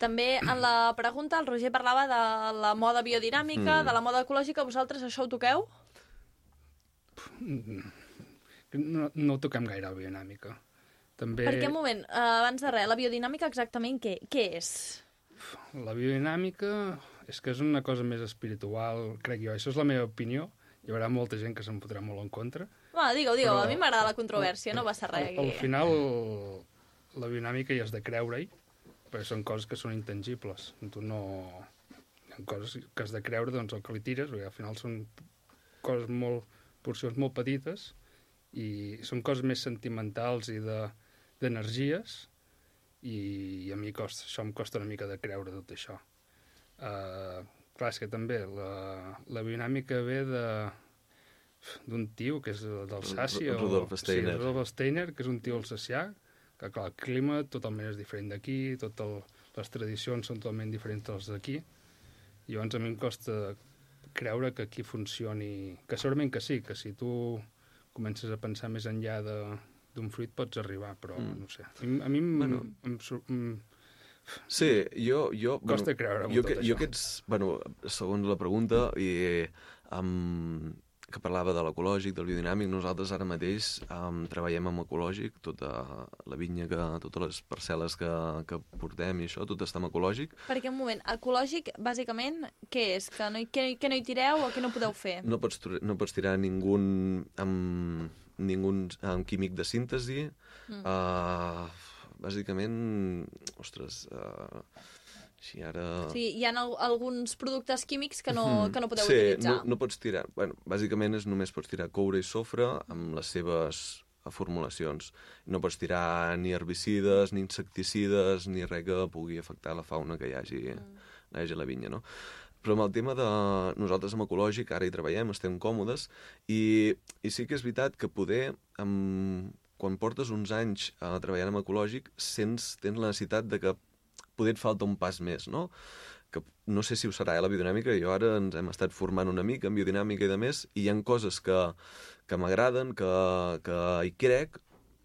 També en la pregunta el Roger parlava de la moda biodinàmica, Mm. de la moda ecològica. Vosaltres això ho toqueu? No, no toquem gaire la biodinàmica. També Perquè, un moment, eh, abans de res, la biodinàmica exactament què, què és? la biodinàmica és que és una cosa més espiritual, crec jo. Això és la meva opinió. Hi haurà molta gent que se'n fotrà molt en contra. Va, digueu, Però- a mi m'agrada la controvèrsia, no passa res. Al, al final, la biodinàmica hi has de creure-hi, perquè són coses que són intangibles. Tu no... Hi ha coses que has de creure, doncs el que li tires, perquè al final són coses molt... porcions molt petites i són coses més sentimentals i de d'energies i, i a mi costa, això em costa una mica de creure tot això. Uh, clar, és que també la, la biodinàmica ve de d'un tio que és d'Alsàcia. Ru- Rudolf Steiner. Sí, Rudolf Steiner, que és un tio alsacià, que clar, el clima totalment és diferent d'aquí, tot el, les tradicions són totalment diferents de les d'aquí, i llavors a mi em costa creure que aquí funcioni... Que segurament que sí, que si tu comences a pensar més enllà de d'un fruit pots arribar, però Mm. no sé. A mi, a mi em, Bueno. em, sur- em, Sí, jo... jo Costa creure amb jo, tot que, això. jo aquests, bueno, segons la pregunta, i, um, que parlava de l'ecològic, del biodinàmic, nosaltres ara mateix um, treballem amb ecològic, tota la vinya, que, totes les parcel·les que, que portem i això, tot està amb ecològic. Perquè, un moment, ecològic, bàsicament, què és? Que no, hi- que, que no hi tireu o que no podeu fer? No pots, no pots tirar ningú amb, ningú amb químic de síntesi. Mm. Uh, bàsicament, ostres, uh, així ara... O sigui, hi ha al alguns productes químics que no, Mhm. que no podeu sí, utilitzar. No, no pots tirar... Bueno, bàsicament és només pots tirar coure i sofre amb les seves formulacions. No pots tirar ni herbicides, ni insecticides, ni res que pugui afectar la fauna que hi hagi, mm. hi hagi a la vinya, no? Però amb el tema de... Nosaltres amb ecològic ara hi treballem, estem còmodes, i, i sí que és veritat que poder, amb, quan portes uns anys uh, treballant amb ecològic, sents, tens la necessitat de que poder et falta un pas més, no? que no sé si ho serà, eh, la biodinàmica, jo ara ens hem estat formant una mica en biodinàmica i de més, i hi ha coses que, que m'agraden, que, que hi crec,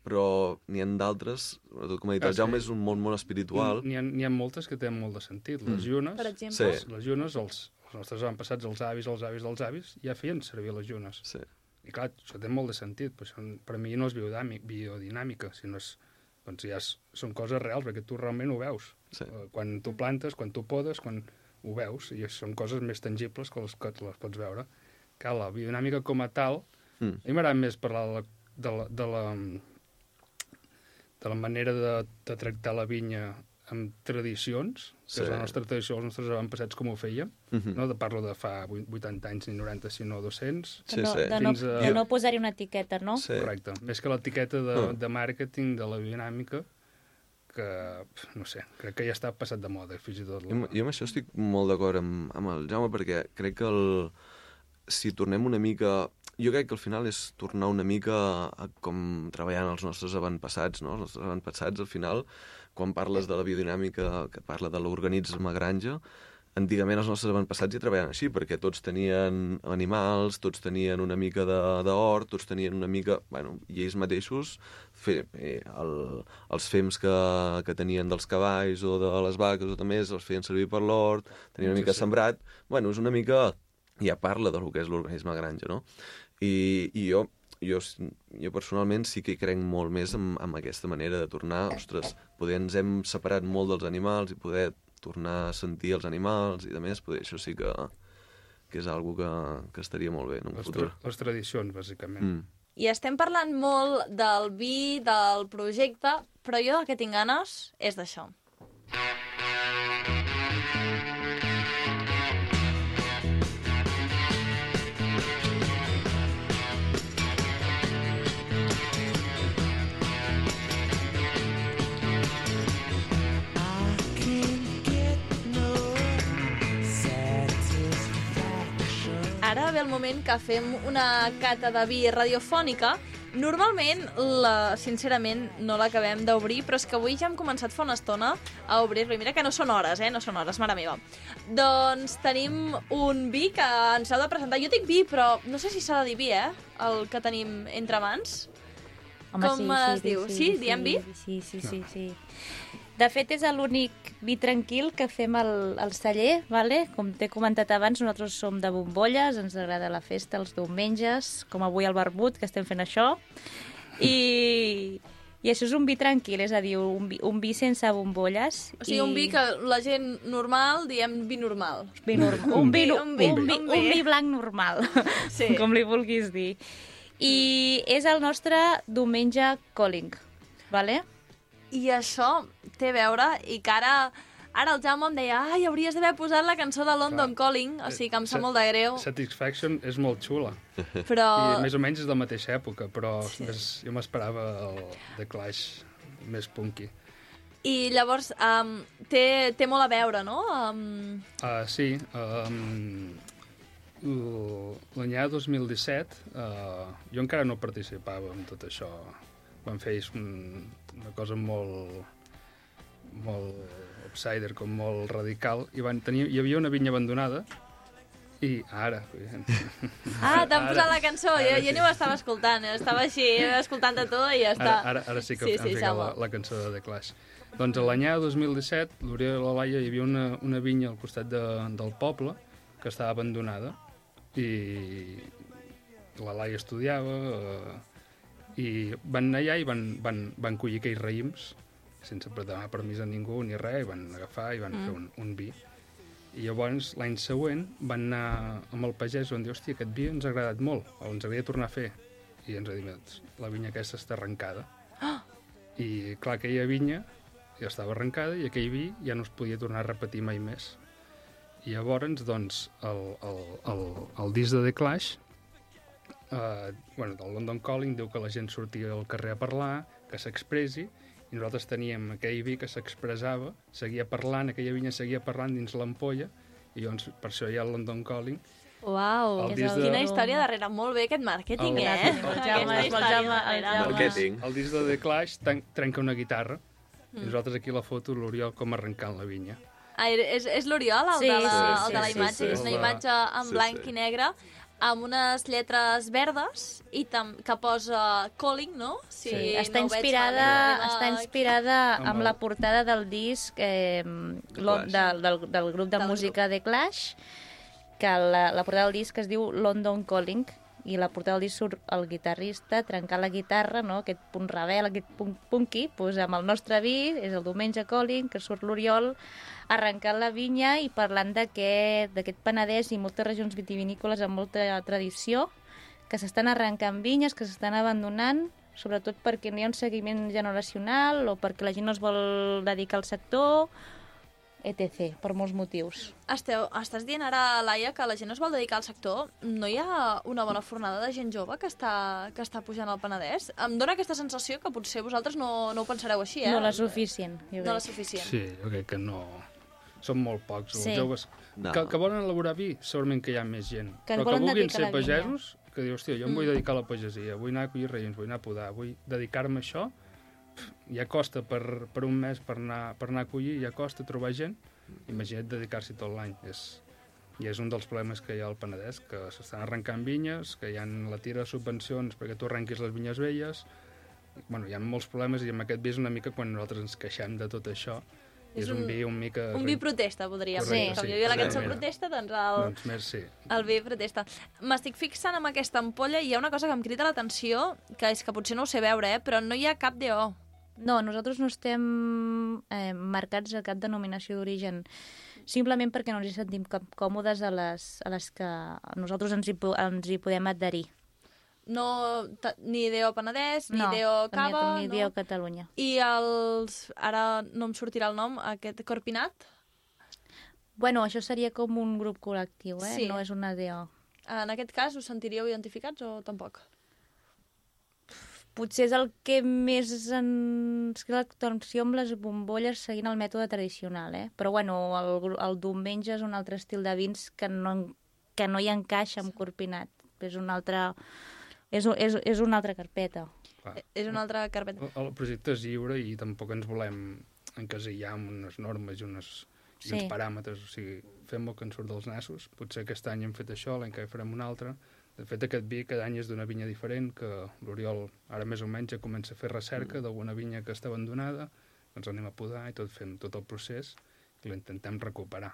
però n'hi ha d'altres, sobretot com ha dit Ah, el Jaume, sí. és un món molt espiritual. N'hi ha, ha moltes que tenen molt de sentit. Les Mm. llunes, Per exemple? Sí. les llunes, els, els nostres avantpassats, els avis, els avis dels avis, ja feien servir les llunes. Sí. I clar, això té molt de sentit, però això, per mi no és biodinàmica, sinó és, doncs ja és, són coses reals, perquè tu realment ho veus. Sí. Eh, Quan tu plantes, quan tu podes, quan ho veus, i són coses més tangibles que les que les pots veure. Que la biodinàmica com a tal, Mm. a mi m'agrada més parlar de la, de la, de la, de la manera de, de tractar la vinya amb tradicions, que Sí. és la nostra tradició, els nostres avantpassats com ho fèiem, Mhm. no de parlo de fa vuit- 80 anys ni 90, sinó 200. De Sí, no, sí. de no, Fins a- de no posar-hi una etiqueta, no? Sí. Correcte. Més que l'etiqueta de, Ah. de màrqueting de la biodinàmica, que, no sé, crec que ja està passat de moda, fins i tot. Jo, amb- jo amb això estic molt d'acord amb, amb el Jaume, perquè crec que el, si tornem una mica... Jo crec que al final és tornar una mica a, a com treballant els nostres avantpassats, no? Els nostres avantpassats, al final, quan parles de la biodinàmica, que parla de l'organisme granja, antigament els nostres avantpassats ja treballaven així, perquè tots tenien animals, tots tenien una mica de- d'hort, tots tenien una mica... Bueno, i ells mateixos, fe, eh, el, els fems que, que tenien dels cavalls o de les vaques o també els feien servir per l'hort, tenien una Sí, mica sí. sembrat... Bueno, és una mica... Ja parla del que és l'organisme granja, no? I, i jo, jo, jo personalment sí que hi crec molt més en, en aquesta manera de tornar, ostres, poder ens hem separat molt dels animals i poder tornar a sentir els animals i de més, poder, això sí que, que és algo que, que estaria molt bé en un Les, futur. tra les tradicions, bàsicament. Mm. I estem parlant molt del vi, del projecte, però jo el que tinc ganes és d'això. Ara ve el moment que fem una cata de vi radiofònica. Normalment, la, sincerament, no l'acabem d'obrir, però és que avui ja hem començat fa una estona a obrir-lo. I mira que no són hores, eh? No són hores, mare meva. Doncs tenim un vi que ens heu de presentar. Jo dic vi, però no sé si s'ha de dir vi, eh? El que tenim entre mans. Com es diu? Sí? Diem vi? Sí, sí, sí, sí. De fet, és l'únic vi tranquil que fem al, al celler, vale? com t'he comentat abans, nosaltres som de bombolles, ens agrada la festa els diumenges, com avui al Barbut, que estem fent això, i, i això és un vi tranquil, és a dir, un vi, un vi sense bombolles. O sigui, i... un vi que la gent normal diem vi normal. Vi normal. Un, vi, un, vi, un, vi, un un vi. vi blanc normal, Sí. com li vulguis dir. I és el nostre diumenge calling, vale? I això té a veure i que ara, ara el Jaume em deia ai, hauries d'haver posat la cançó de London Calling, o sigui que em sap molt de greu, Satisfaction és molt xula. però... I més o menys és de la mateixa època, però sí. més, jo m'esperava el The Clash més punky. I llavors um, té, té molt a veure, no? Um, Uh, sí, um, l'any 2017 uh, jo encara no participava en tot això. Van fer un, una cosa molt molt outsider, com molt radical, i van tenir, hi havia una vinya abandonada, i ara... Ah, t'han posat la cançó, jo, ara jo sí. ni ho estava escoltant, jo estava així, escoltant de tot i ja està. Ara, ara, ara sí que Sí, sí, ficat la, la cançó de The Clash. Doncs a l'any 2017, l'Oriol i la Laia, hi havia una, una vinya al costat de, del poble que estava abandonada i la Laia estudiava eh, i van anar allà i van, van, van collir aquells raïms sense demanar permís a ningú ni res, i van agafar i van Mm. fer un, un vi. I llavors, l'any següent, van anar amb el pagès on diu, hòstia, aquest vi ens ha agradat molt, o ens agradaria tornar a fer. I ens ha dit, "Doncs, la vinya aquesta està arrencada. I, clar, aquella vinya ja estava arrencada i aquell vi ja no es podia tornar a repetir mai més. I llavors, doncs, el, el, el, el disc de The Clash, eh, bueno, del London Calling, diu que la gent sortia al carrer a parlar, que s'expressi, i nosaltres teníem aquell vi que s'expressava, seguia parlant, aquella vinya seguia parlant dins l'ampolla, i llavors per això hi ha el London Calling. Uau, El disc de- quina història darrere. Molt bé aquest màrqueting, El- eh? el- el Jaume- el Jaume- el. Jaume- Marketing. El disc de The Clash tan- trenca una guitarra, i nosaltres aquí a la foto l'Oriol com arrencant la vinya. Ah, és, és l'Oriol, el, Sí, de la, sí, el de la sí, imatge. sí, és sí. una imatge en Sí, blanc sí. i negre amb unes lletres verdes i tam que posa calling, no? Si Sí, està no veig inspirada, malament. està inspirada Amb amb la portada del disc eh, del, del, del grup de Del música de Clash, que la, la portada del disc es diu London Calling, i la portada del disc surt el guitarrista trencant la guitarra, no? aquest punt rebel, aquest punt punky, doncs amb el nostre vi, és el diumenge Calling, que surt l'Oriol arrencant la vinya i parlant d'aquest Penedès i moltes regions vitivinícoles amb molta tradició, que s'estan arrencant vinyes, que s'estan abandonant, sobretot perquè no hi ha un seguiment generacional o perquè la gent no es vol dedicar al sector, etc., per molts motius. Esteu, estàs dient ara, Laia, que la gent es vol dedicar al sector. No hi ha una bona fornada de gent jove que està, que està pujant al Penedès? Em dóna aquesta sensació que potser vosaltres no, no ho pensareu així, eh? No la suficient, jo No la crec. suficient. Sí, jo crec que no... Són molt pocs, Sí. els joves. No. Que, que volen elaborar vi, segurament que hi ha més gent. Que Però que vulguin ser vinya. pagesos, que diu, hòstia, jo em vull Mm. dedicar a la pagesia, vull anar a collir raïms, vull anar a podar, vull dedicar-me a això, ja costa per, per un mes per anar, per anar a collir, ja costa trobar gent, imagina't dedicar-s'hi tot l'any. És, I és un dels problemes que hi ha al Penedès, que s'estan arrencant vinyes, que hi ha la tira de subvencions perquè tu arrenquis les vinyes velles, bueno, hi ha molts problemes i amb aquest vi és una mica quan nosaltres ens queixem de tot això, És és un, un- vi un mica... Un vi protesta, podríem Correcte, dir. Com sí. hi havia la cançó Sí. protesta, doncs el, Doncs més sí. el vi protesta. M'estic fixant en aquesta ampolla i hi ha una cosa que em crida l'atenció, que és que potser no ho sé veure, eh, però no hi ha cap DO. No, nosaltres no estem eh, marcats a cap denominació d'origen, simplement perquè no ens hi sentim còmodes a les, a les que nosaltres ens hi, ens hi podem adherir. No, ni DO Penedès, ni no, DO Cava, ni, ni no? DO Catalunya. I els... Ara no em sortirà el nom, aquest Corpinat? Bueno, això seria com un grup col·lectiu, eh? Sí. No és una DO. En aquest cas us sentiríeu identificats o tampoc? Potser és el que més ens crida l'atenció amb les bombolles seguint el mètode tradicional, eh? Però bueno, el, el diumenge és un altre estil de vins que no, que no hi encaixa amb Corpinat. És una altra... És, és, és una altra carpeta. Clar. És una altra carpeta. El, el projecte és lliure i tampoc ens volem encasillar amb unes normes i, unes, i Sí. uns paràmetres. O sigui, fem el que ens surt dels nassos. Potser aquest any hem fet això, l'any que ve farem un altre. De fet, aquest vi cada any és d'una vinya diferent, que l'Oriol ara més o menys ja comença a fer recerca d'alguna vinya que està abandonada ens anem a podar i tot fem tot el procés i l'intentem recuperar.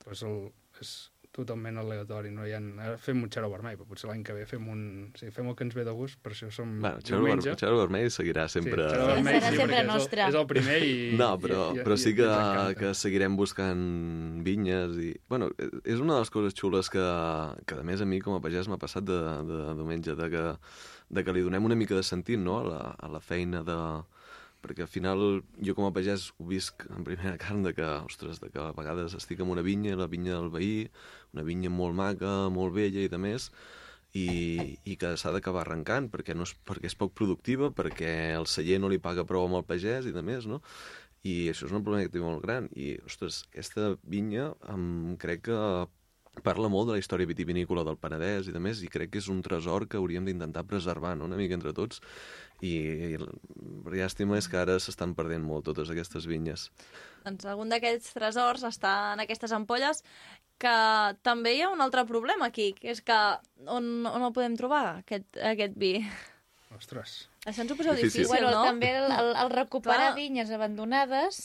Però és, el, és totalment aleatori, no hi ha... Ara fem un xaró vermell, però potser l'any que ve fem un... Sí, fem el que ens ve de gust, per això som Bueno, Xaro, Ver Xaro Vermell seguirà sempre... Sí, Xaró vermell, Serà sí, sempre és nostre. el, és el primer i... No, però, i, i, però sí i, que, que seguirem buscant vinyes i... Bueno, és una de les coses xules que, que a més a mi com a pagès m'ha passat de, de diumenge, de que, de que li donem una mica de sentit no? a, la, a la feina de... Perquè al final jo com a pagès ho visc en primera carn de que, ostres, de que a vegades estic en una vinya, la vinya del veí, una vinya molt maca, molt vella i de més, i, i que s'ha d'acabar arrencant perquè, no és, perquè és poc productiva, perquè el celler no li paga prou amb el pagès i de més, no? I això és un problema que té molt gran. I, ostres, aquesta vinya em crec que parla molt de la història vitivinícola del Penedès i de més, i crec que és un tresor que hauríem d'intentar preservar, no?, una mica entre tots. I, i la llàstima és que ara s'estan perdent molt totes aquestes vinyes. Doncs algun d'aquests tresors està en aquestes ampolles que també hi ha un altre problema aquí, que és que on, on el podem trobar, aquest, aquest vi? Ostres. Això ens ho poseu Difícil. difícil, bueno, no? també el, el, el recuperar Clar. vinyes abandonades,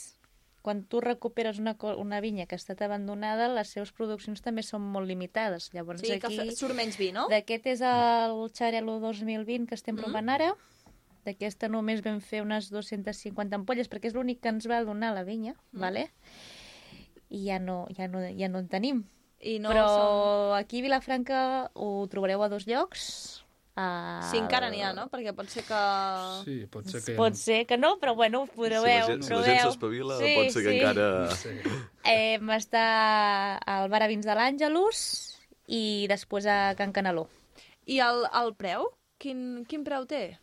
quan tu recuperes una, una vinya que ha estat abandonada, les seves produccions també són molt limitades. Llavors Sí, que aquí... fe- surt menys vi, no? D'aquest és el Xarelo 2020 que estem Mm. provant ara. D'aquesta només vam fer unes 250 ampolles, perquè és l'únic que ens va donar la vinya, Mm. vale? i ja no, ja, no, ja no en tenim. I no Però som... aquí a Vilafranca ho trobareu a dos llocs. A... Sí, encara n'hi ha, no? Perquè pot ser que... Sí, pot ser que... Pot ser que no, però bueno, ho Si podreu la gent, si la gent proveu. s'espavila, Sí, pot ser que sí. encara... Sí. Eh, està al bar a vins de l'Àngelus i després a Can Canaló. I el, el preu? Quin, quin preu té?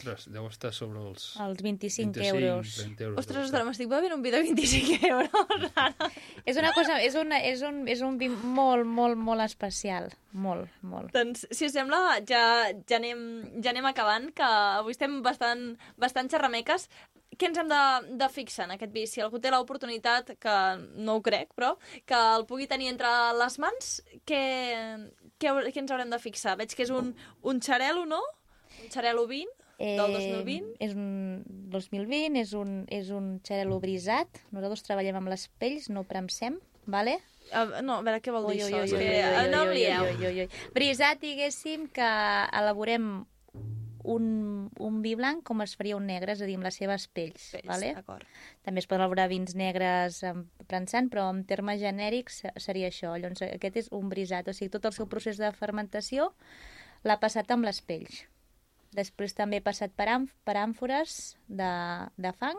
Ostres, deu estar sobre els... Els 25, 25 euros. 20 euros. Ostres, ostres, m'estic bevent un vi de 25 euros ara. És una cosa, és, una, és, un, és un vi molt, molt, molt especial. Molt, molt. Doncs, si us sembla, ja, ja, anem, ja anem acabant, que avui estem bastant, bastant xerrameques. Què ens hem de, de fixar en aquest vi? Si algú té l'oportunitat, que no ho crec, però, que el pugui tenir entre les mans, què, què, què ens haurem de fixar? Veig que és un, un xarelo, no? Un xarelo 20 del 2020. Eh, És un 2020, és un, és un xarelo brisat. Nosaltres treballem amb les pells, no premsem, vale? Uh, no, a veure, què vol dir Ui, això? ui, ui, ui, eh, no em lieu. Brisat, diguéssim, que elaborem un, un vi blanc com es faria un negre, és a dir, amb les seves pells. Pells, vale? També es poden elaborar vins negres prensant, però en termes genèrics se- seria això. Llavors, aquest és un brisat, o sigui, tot el seu procés de fermentació l'ha passat amb les pells. Després també ha passat per, àmf per àmfores de, de fang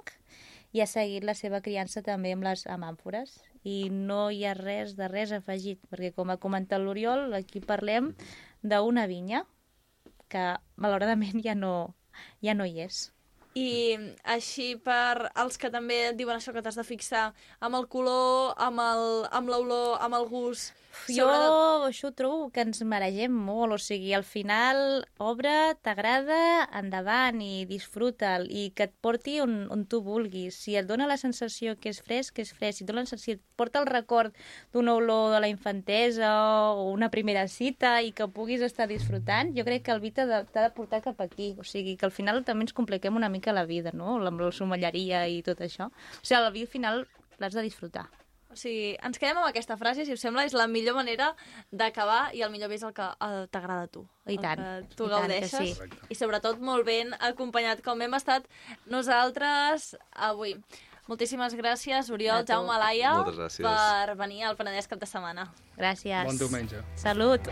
i ha seguit la seva criança també amb les amb àmfores. I no hi ha res de res afegit, perquè com ha comentat l'Oriol, aquí parlem d'una vinya que malauradament ja no, ja no hi és. I així per als que també diuen això que t'has de fixar amb el color, amb el- amb l'olor, amb el gust... Jo això ho trobo que ens maregem molt, o sigui, al final obre, t'agrada, endavant i disfruta'l i que et porti on, on tu vulguis. Si et dona la sensació que és fresc, que és fresc. Si, dona, si et porta el record d'una olor de la infantesa o una primera cita i que puguis estar disfrutant, jo crec que el vi t'ha de, portar cap aquí. O sigui, que al final també ens compliquem una mica la vida, no? Amb la somelleria i tot això. O sigui, el vi al final l'has de disfrutar. O sigui, ens quedem amb aquesta frase, si us sembla, és la millor manera d'acabar i el millor bé és el que t'agrada a tu. I tant, que tu i tant que gaudeixes. sí. I sobretot molt ben acompanyat, com hem estat nosaltres avui. Moltíssimes gràcies, A Oriol. Jaume Laia, per venir al Penedès cap de setmana. Gràcies. Bon diumenge. Salut.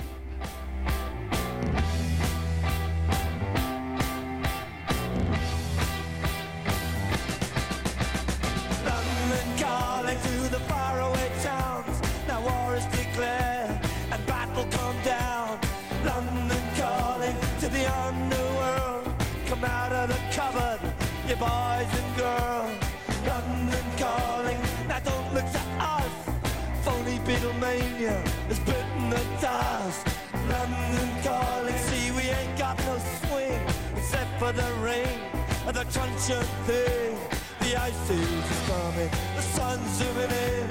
For the rain and the crunch of thing. The ice is coming, the sun's zooming in.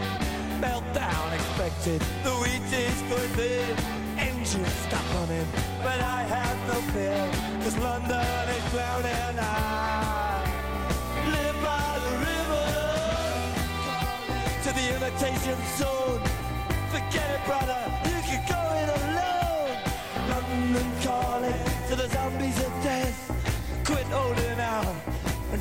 Meltdown expected, the wheat is going thin. Engines stop running, but I have no fear, cause London is drowning. I live by the river. exploitation zone. Forget it, brother, you can go it alone. London calling to the zombies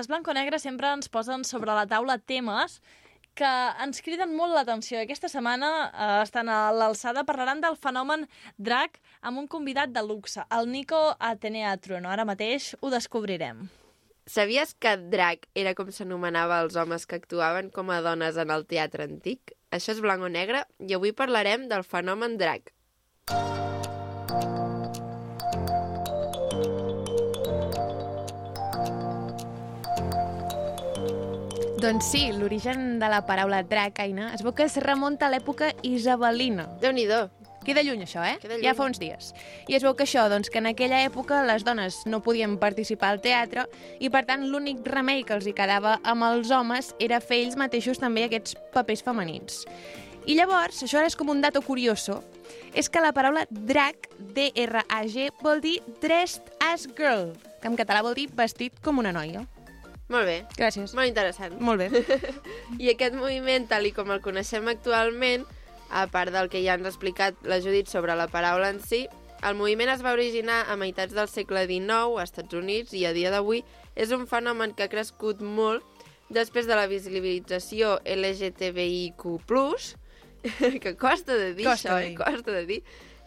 Les blanco-negres sempre ens posen sobre la taula temes que ens criden molt l'atenció. Aquesta setmana eh, estan a l'alçada, parlaran del fenomen drag amb un convidat de luxe, el Nico Atenea Trueno. Ara mateix ho descobrirem. Sabies que drag era com s'anomenava els homes que actuaven com a dones en el teatre antic? Això és blanc o negre i avui parlarem del fenomen drag. Doncs sí, l'origen de la paraula drag, Aina, es veu que es remunta a l'època isabelina. déu nhi Queda lluny, això, eh? Queda Ja lluny. fa uns dies. I es veu que això, doncs, que en aquella època les dones no podien participar al teatre i, per tant, l'únic remei que els hi quedava amb els homes era fer ells mateixos també aquests papers femenins. I llavors, això ara és com un dato curioso, és que la paraula drag, D-R-A-G, vol dir dressed as girl, que en català vol dir vestit com una noia. Molt bé. Gràcies. Molt interessant. Molt bé. I aquest moviment, tal i com el coneixem actualment, a part del que ja ens ha explicat la Judit sobre la paraula en si, el moviment es va originar a meitats del segle XIX als Estats Units i a dia d'avui és un fenomen que ha crescut molt després de la visibilització LGTBIQ+, que costa de dir Costa això, de eh? dir. costa de dir,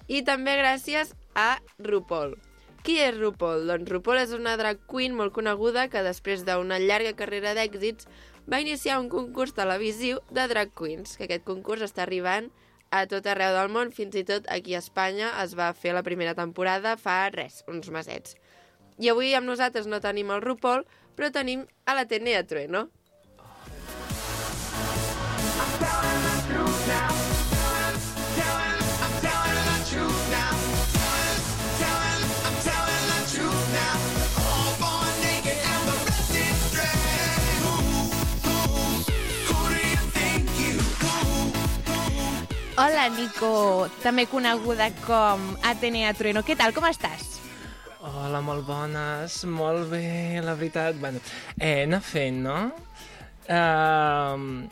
i també gràcies a RuPaul. Qui és RuPaul? Doncs RuPaul és una drag queen molt coneguda que després d'una llarga carrera d'èxits va iniciar un concurs televisiu de drag queens, que aquest concurs està arribant a tot arreu del món, fins i tot aquí a Espanya es va fer la primera temporada fa res, uns mesets. I avui amb nosaltres no tenim el RuPaul, però tenim a l'Atenea Trueno. Hola, Nico, també coneguda com Atenea Trueno. Què tal, com estàs? Hola, molt bones, molt bé, la veritat. Bueno, eh, anar fent, no? Uh,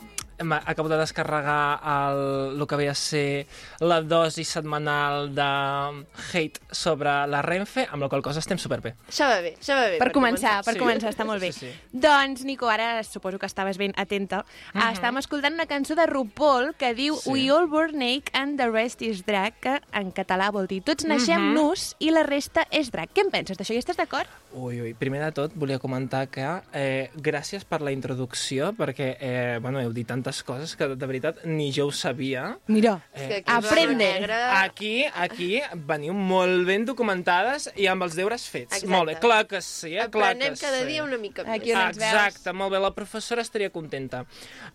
acabo de descarregar el, el que ve a ser la dosi setmanal de hate sobre la Renfe, amb la qual cosa estem superbé. Això va bé, això va bé. Per, començar, per Sí. començar, està molt bé. Sí, sí. Doncs, Nico, ara suposo que estaves ben atenta. Uh Mhm. -huh. Estàvem escoltant una cançó de RuPaul que diu Sí. We all born naked and the rest is drag, que en català vol dir tots naixem Mhm. nus i la resta és drag. Què en penses d'això? Hi estàs d'acord? Ui, ui, primer de tot volia comentar que eh, gràcies per la introducció, perquè, eh, bueno, heu dit tantes moltes coses que, de veritat, ni jo ho sabia. Mira, aquí aprende. Aquí, aquí veniu molt ben documentades i amb els deures fets. Exacte. Molt bé, clar que sí, eh? clar Aprenem que cada sí. dia una mica més. Aquí on ens veus. Exacte, molt bé, la professora estaria contenta.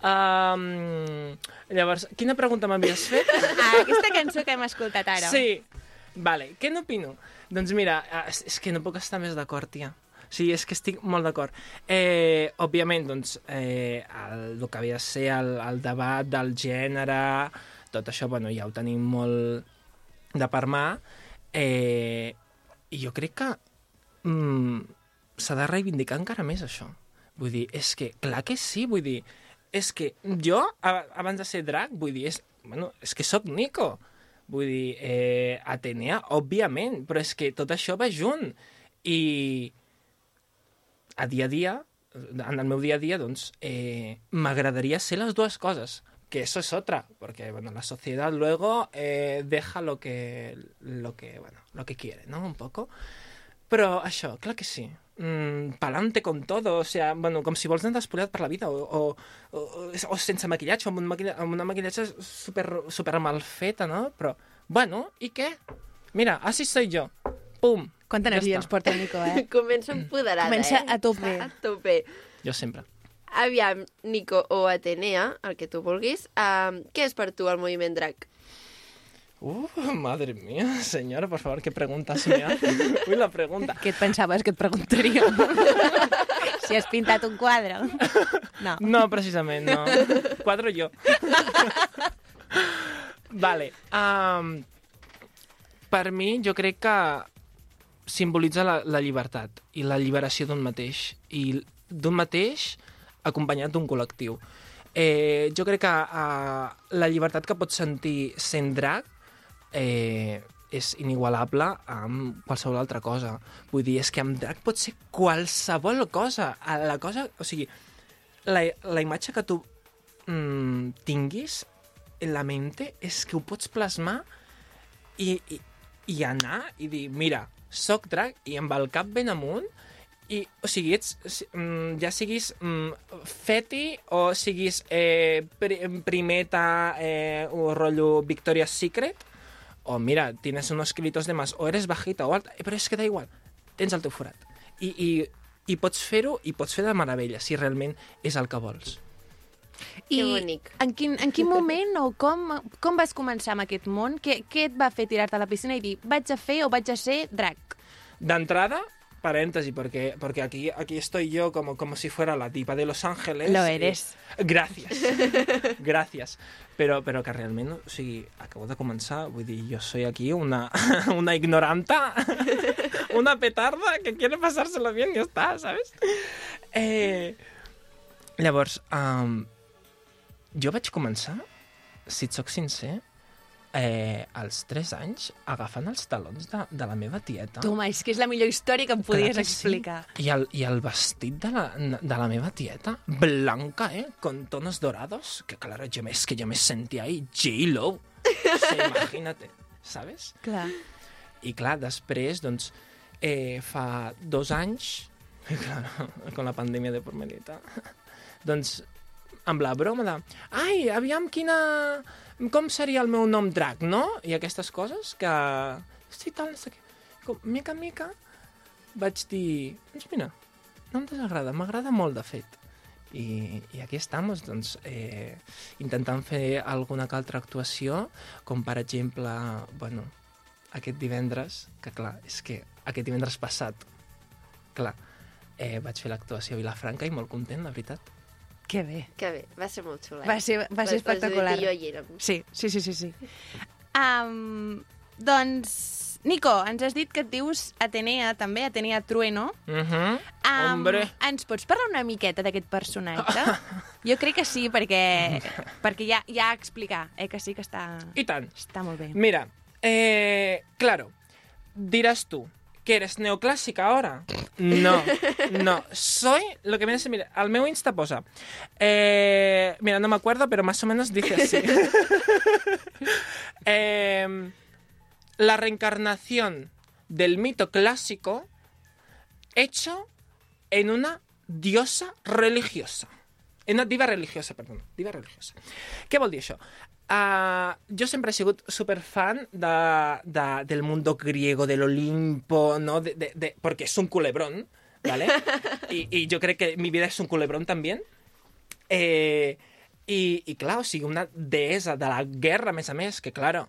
Um, llavors, quina pregunta m'havies fet? Ah, aquesta cançó que hem escoltat ara. Sí. Vale, què n'opino? Doncs mira, eh, és que no puc estar més d'acord, tia. Sí, és que estic molt d'acord. Eh, òbviament, doncs, eh, el, el que havia de ser el, el debat del gènere, tot això, bueno, ja ho tenim molt de per mà, eh, i jo crec que mm, s'ha de reivindicar encara més això. Vull dir, és que, clar que sí, vull dir, és que jo, abans de ser drac, vull dir, és, bueno, és que sóc Nico. Vull dir, eh, Atenea, òbviament, però és que tot això va junt. I a dia a dia, en el meu dia a dia, doncs, eh, m'agradaria ser les dues coses. Que eso es otra, porque bueno, la sociedad luego eh, deja lo que, lo que, bueno, lo que quiere, ¿no? Un poco. Però això, clar que sí. Mm, pa'lante con todo, o sea, bueno, com si vols anar despullat per la vida, o, o, o, o sense maquillatge, o amb, un maqui amb una maquillatge super, super mal feta, no? Però, bueno, i què? Mira, así soy yo. Pum. Quanta Ja energia està. ens porta el Nico, eh? Comença empoderada, Comença eh? a tope. A tope. Jo sempre. Aviam, Nico o Atenea, el que tu vulguis, um, què és per tu el moviment drac? Uh, madre mía, señora, por favor, qué preguntas me hace. Uy, la pregunta. Què et pensaves que et preguntaria? si has pintat un quadre. No. No, precisament, no. Quadro jo. vale. Um, per mi, jo crec que simbolitza la, la llibertat i la lliberació d'un mateix. I d'un mateix acompanyat d'un col·lectiu. Eh, jo crec que uh, la llibertat que pots sentir sent drac eh, és inigualable amb qualsevol altra cosa. Vull dir, és que amb drac pot ser qualsevol cosa. La cosa, o sigui, la, la imatge que tu mm, tinguis en la mente és que ho pots plasmar i, i, i anar i dir, mira, soc drac i amb el cap ben amunt i, o sigui, ets, mm, ja siguis mm, feti o siguis eh, pri, primeta eh, o rotllo Victoria's Secret o mira, tienes unos kilitos de más o eres bajita o alta, eh, però és que da igual tens el teu forat. I, i, i pots fer-ho i pots fer de meravella si realment és el que vols I Que bonic. en quin, en quin moment o com, com vas començar amb aquest món? Què, què et va fer tirar-te a la piscina i dir vaig a fer o vaig a ser drac? D'entrada, paréntesis, porque, porque aquí, aquí estoy yo como, como si fuera la tipa de Los Ángeles. Lo y- eres. Gracias. Gracias. Però, però que realment, o sigui, acabo de començar, vull dir, jo soy aquí una, una ignoranta, una petarda que quiere pasárselo bien y ya está, ¿sabes? Eh, llavors, um, jo vaig començar, si et soc sincer, eh, als 3 anys agafant els talons de, de la meva tieta. Toma, és que és la millor història que em Clar podies que sí. explicar. I el, I el vestit de la, de la meva tieta, blanca, ¿eh? Con tonos dorados, que claro, yo me, es que yo me sentía ahí J-Lo. O sea, imagínate, ¿sabes? Clar. I clar, després, doncs, eh, fa dos anys, claro, con la pandèmia de por medita, doncs, amb la broma de ai, aviam quina... com seria el meu nom drac, no? I aquestes coses que... Sí, tal, no sé què. Com, mica en mica vaig dir, doncs mira, no em desagrada, m'agrada molt, de fet. I, i aquí estem, doncs, eh, intentant fer alguna que altra actuació, com per exemple, bueno, aquest divendres, que clar, és que aquest divendres passat, clar, eh, vaig fer l'actuació a Vilafranca i molt content, la veritat. Que bé. Que bé, va ser molt xula. Va ser, va ser espectacular. Jo hi érem. Sí, sí, sí, sí. sí. Um, doncs, Nico, ens has dit que et dius Atenea, també, Atenea Trueno. Uh -huh. Um, Hombre. Ens pots parlar una miqueta d'aquest personatge? jo crec que sí, perquè, perquè ja, ja explicar, eh, que sí que està, I tant. està molt bé. Mira, eh, claro, dirás tú, ¿que eres neoclásica ahora? No, no, soy lo que viene a ser, mira, al meu Insta posa, eh, mira, no me acuerdo, pero más o menos dice así. Em, la reencarnación del mito clásico hecho en una diosa religiosa. He anat diva religiosa, perdó. Diva religiosa. Què vol dir això? Uh, jo sempre he sigut superfan de, de, del mundo griego, del Olimpo, ¿no? De, de, de, porque es un culebrón, ¿vale? y, y yo creo que mi vida es un culebrón también. Eh, i, I, clar, o sigui, una deessa de la guerra, a més a més, que, claro,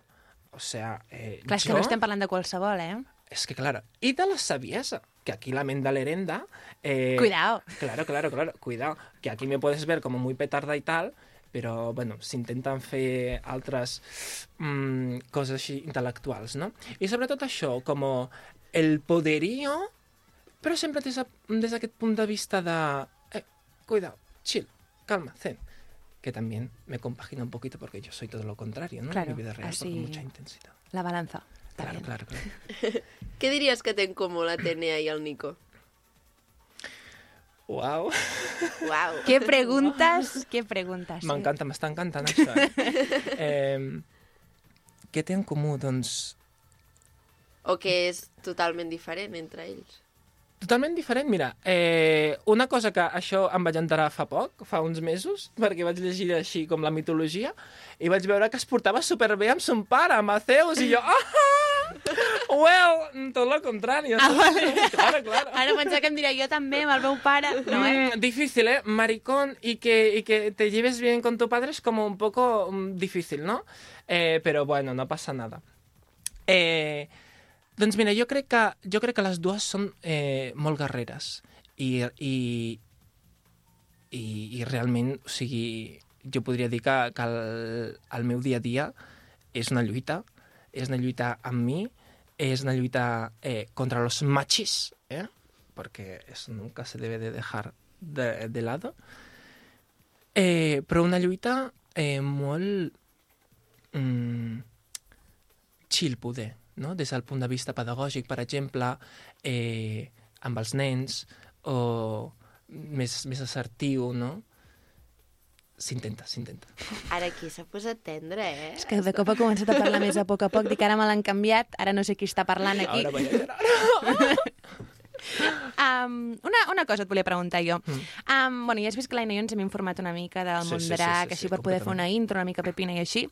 o sea, eh, Clar, és que jo... no estem parlant de qualsevol, eh? És que, claro, i de la saviesa, que aquí la ment de l'herenda... Eh, Cuidao. Claro, claro, claro, cuidado, que aquí me puedes ver como muy petarda y tal, però, bueno, s'intenten fer altres mm, coses així intel·lectuals, no? I sobretot això, com el poderío, però sempre des, a- des d'aquest punt de vista de... Eh, cuidado, chill, calma, zen. Que también me compagina un poquito porque yo soy todo lo contrario, ¿no? Claro, mi vida real, así- con mucha intensidad. La balanza. Claro, claro, claro. Què diries que té en comú la Tenea i el Nico? Uau. Uau. Què preguntes? Què preguntes? M'encanta, m'està encantant això. Eh? eh, què té en comú? Doncs O que és totalment diferent entre ells? totalment diferent. Mira, eh, una cosa que això em vaig enterar fa poc, fa uns mesos, perquè vaig llegir així com la mitologia, i vaig veure que es portava superbé amb son pare, amb Zeus, i jo... Ah! Well, tot lo contrari. Ah, vale. Claro, claro. Ara pensava que em diria jo també amb el meu pare. No, eh? Mm, difícil, ¿eh? Maricón y que, y que te lleves bien con tu padre es como un poco mm, difícil, ¿no? Eh, però bueno, no passa nada. Eh, doncs mira, jo crec que, jo crec que les dues són eh, molt guerreres i, i, i, i realment, o sigui, jo podria dir que, que el, el meu dia a dia és una lluita, és una lluita amb mi, és una lluita eh, contra los machis, eh? porque eso nunca se debe de dejar de, de lado, eh, però una lluita eh, molt mm, chill, poder, no? des del punt de vista pedagògic, per exemple, eh, amb els nens, o més, més assertiu, no? S'intenta, s'intenta. Ara aquí s'ha posat tendre, eh? És que de cop ha començat a parlar més a poc a poc. Dic, ara me l'han canviat, ara no sé qui està parlant aquí. Ara voy a llorar. Um, una, una cosa et volia preguntar jo. Um, bueno, ja has vist que l'Aina i jo ens hem informat una mica del Sí, món sí, sí, drac, sí, així sí, per poder fer una intro, una mica pepina i així.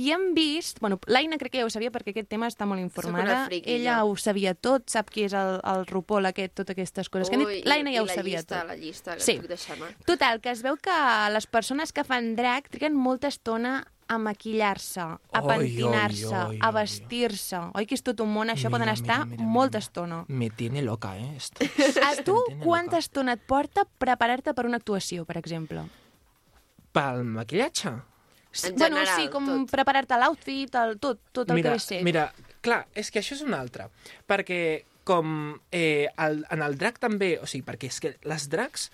I hem vist... Bueno, l'Aina crec que ja ho sabia perquè aquest tema està molt informada. friki, Ella jo. ho sabia tot, sap qui és el, el RuPaul aquest, totes aquestes coses. que han Ui, dit. L'Aina ja ho la sabia llista, tot. La llista que Sí. puc deixar, mà. Total, que es veu que les persones que fan drac triguen molta estona a maquillar-se, a pentinar-se, a vestir-se. Oi que és tot un món? Això Mira, poden mira, estar mira, molta estona. Me tiene loca, eh? Esto. A tu, quanta loca. estona et porta preparar-te per una actuació, per exemple? Pel maquillatge? Sí, bueno, sí, com preparar-te l'outfit, el, tot, tot el mira, que ve a ser. Mira, clar, és que això és un altre. Perquè com eh, el, en el drac també... O sigui, perquè és que les dracs...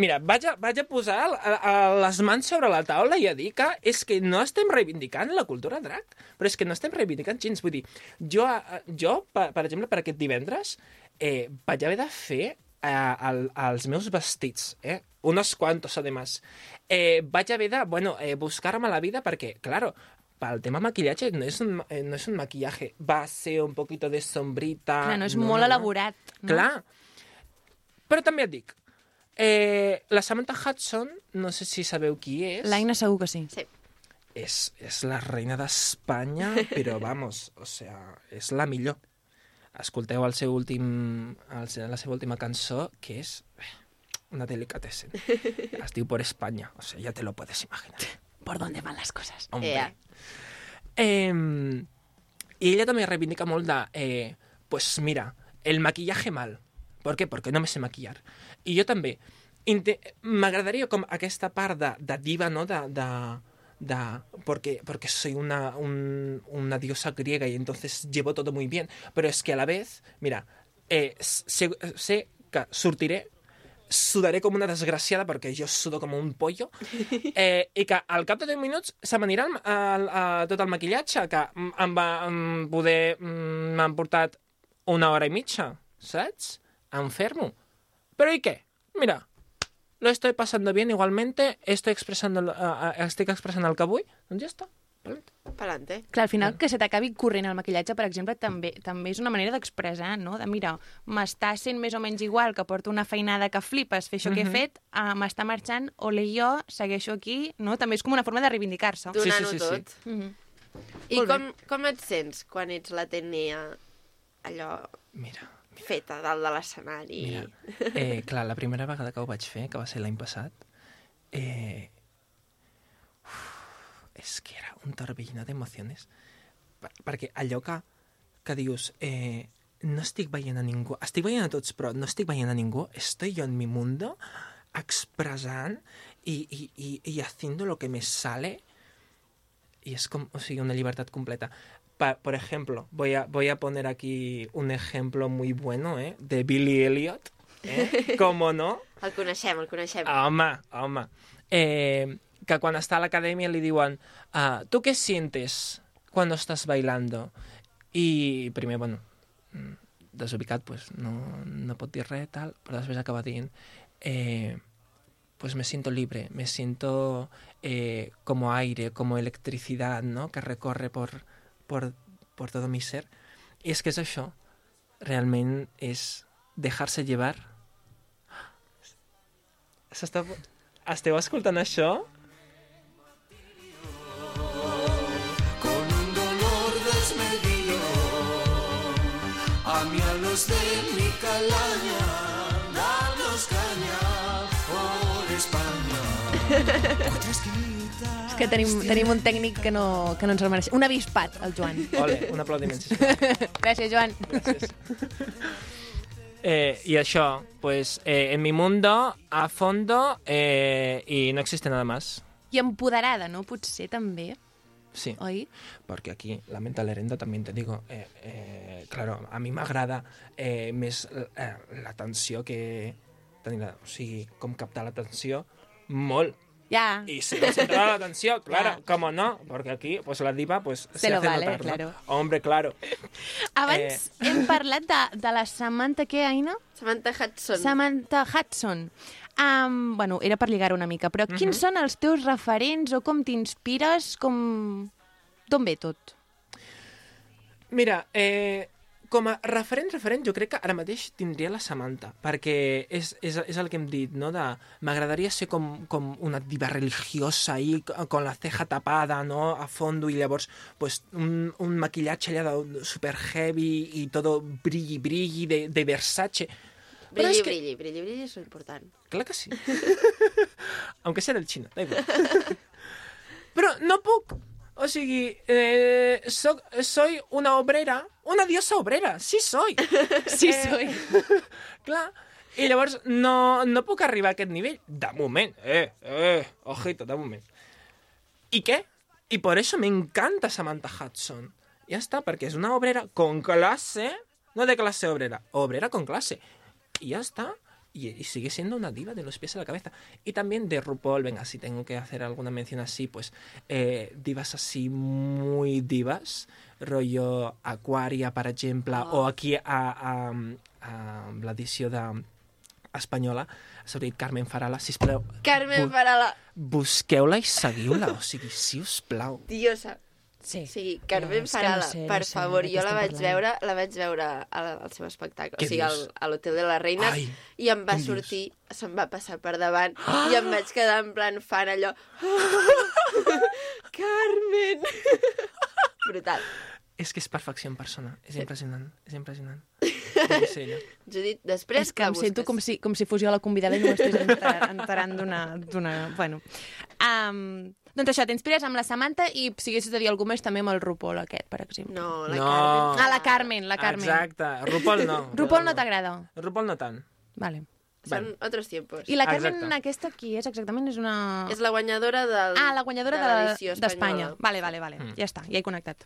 Mira, vaig a, vaig a posar a, a les mans sobre la taula i a dir que és que no estem reivindicant la cultura drac, però és que no estem reivindicant gens. Vull dir, jo, eh, jo per, per exemple, per aquest divendres, eh, vaig haver de fer eh, el, els meus vestits, eh? Unos cuantos, además. Eh, vaig haver de, bueno, eh, buscar-me la vida perquè, claro, el tema maquillaje no es un, eh, no es un maquillaje base, un poquito de sombrita... Clar, no és molt elaborat. No? Clar. Però també et dic, eh, la Samantha Hudson, no sé si sabeu qui és. L'Aina segur que sí. Sí. És, és la reina d'Espanya, però vamos, o sea, és la millor. Escolteu el seu últim, el, se- la seva última cançó, que és eh, una delicatessen. Es diu Por España, o sea, ya te lo puedes imaginar. ¿Por dónde van las cosas? Hombre. Ea. Eh, y ella també reivindica molt de, eh, pues mira, el maquillaje mal. ¿Por qué? Porque no me sé maquillar. I jo també. M'agradaria com aquesta part de, de diva, no?, de, de, de porque, porque soy una, un- una diosa griega y entonces llevo todo muy bien. Pero es que a la vez, mira, eh, sé, sé que sortiré, sudaré com una desgraciada perquè jo sudo com un pollo eh, i que al cap de 10 minuts se m'anirà tot el maquillatge que em va em, poder mm, m'han portat una hora i mitja, saps? Enfermo. Però i què? Mira, lo estoy pasando bien igualmente, estoy expresando, uh, estic expressant el que vull, doncs ja està. Palante. Clar, al final que se t'acabi corrent el maquillatge, per exemple, també també és una manera d'expressar, no? De, mira, m'està sent més o menys igual que porto una feinada que flipes fer això que he Mhm. fet, uh, m'està marxant, ole jo, segueixo aquí, no? També és com una forma de reivindicar-se. Donant-ho tot. Mhm. I Molt bé. com, com et sents quan ets la Tenia allò Mira, feta dalt de l'escenari? Eh, clar, la primera vegada que ho vaig fer, que va ser l'any passat, eh, uf, és que era un torbellino d'emocions. Per, perquè allò que, que dius, eh, no estic veient a ningú, estic veient a tots, però no estic veient a ningú, estoy yo en mi mundo expressant i, i, i, i haciendo lo que me sale y es como, o sigui, una libertad completa. Pa- por ejemplo, voy a, voy a poner aquí un ejemplo muy bueno, ¿eh? De Billy Elliot, ¿eh? ¿Cómo no? El coneixem, el coneixem. Home, home. Eh, que quan està a l'acadèmia li diuen ah, ¿tú qué sientes cuando estás bailando? I primer, bueno, mm, desubicat, pues, no, no pot dir res, tal, però després acaba dient eh, pues me siento libre, me siento eh, como aire, como electricidad, ¿no? Que recorre por, por, por todo mi ser. I és que és això, realment és dejar-se llevar. S'està... Esteu escoltant això? con un dolor desmedido. A mí a los de mi calaña, danos caña por España. Cuatro esquinitas. És que tenim, tenim un tècnic que no, que no ens el mereix. Un avispat, el Joan. Ole, un aplaudiment, sisplau. Gràcies, Joan. Eh, y això, pues, eh, en mi mundo, a fondo, eh, y no existe nada más. I empoderada, no? Potser també. Sí. Oi? Porque aquí, la mental herenda, también te digo, eh, eh, claro, a mi m'agrada eh, més eh, l'atenció que... Tenir o sigui, com captar l'atenció, molt. Ja. Y si no se entra l'atenció, claro, cómo no, porque aquí, pues la diva, pues se, Se lo hace vale, notar, claro. ¿no? Hombre, claro. Abans Eh. hem parlat de, de la Samantha, què, Aina? Samantha Hudson. Samantha Hudson. Um, bueno, era per lligar una mica, però quins Mhm. són els teus referents o com t'inspires? Com... D'on ve tot? Mira, eh, com a referent, referent, jo crec que ara mateix tindria la Samantha, perquè és, és, és el que hem dit, no? De, M'agradaria ser com, com una diva religiosa c- con la ceja tapada, no? A fondo, i llavors pues, un, un maquillatge allà de, super heavy i todo brilli, brilli de, de Versace. Brilli, que- brilli, brilli, brilli és important. Clar que sí. Aunque sea del xino, da igual. Però no puc. O sigui, eh, soc, soy una obrera, una diosa obrera, sí soy. Sí soy. Clar. I llavors no, no puc arribar a aquest nivell. De moment, eh, eh, ojito, de moment. ¿Y qué? Y por eso me encanta Samantha Hudson. Ya está, porque es una obrera con clase, no de clase obrera, obrera con clase. Y ya está. Y, y sigue siendo una diva de los pies a la cabeza. Y también de RuPaul, venga, si tengo que hacer alguna mención así, pues eh, divas así muy divas, rollo Aquaria, per exemple, o aquí a, a, a l'edició de espanyola, s'ha dit Carmen Farala, sisplau, Carmen bu- Farala, busqueu-la i seguiu-la, o sigui, si us plau. diosa. Sí. Sí, Carmen No, que no Farala, sé, no per sé favor, jo la vaig parlant. veure, la vaig veure al, al seu espectacle, Què o sigui, al, a l'Hotel de les Reines, Ai, i em va què dius? sortir, se'm va passar per davant, i em vaig quedar en plan fan allò... Carmen! Brutal. És que és perfecció en persona, és impressionant, és impressionant. Judit, després És que em sento com si, com si fos jo la convidada i no enter- enterant d'una... d'una- Bueno. Um, doncs això, t'inspires amb la Samantha i si haguessis de dir alguna més també amb el RuPaul aquest, per exemple. No, la No. Carmen. Ah, la Carmen, la Carmen. Exacte, RuPaul no. RuPaul no t'agrada? RuPaul no tant. Vale. Són otros tiempos. I la Carmen Exacte. aquesta qui és exactament? És una... És la guanyadora del, Ah, la guanyadora de de l'edició d'Espanya. espanyola. Vale, vale, vale. Mm. Ja està, ja he connectat.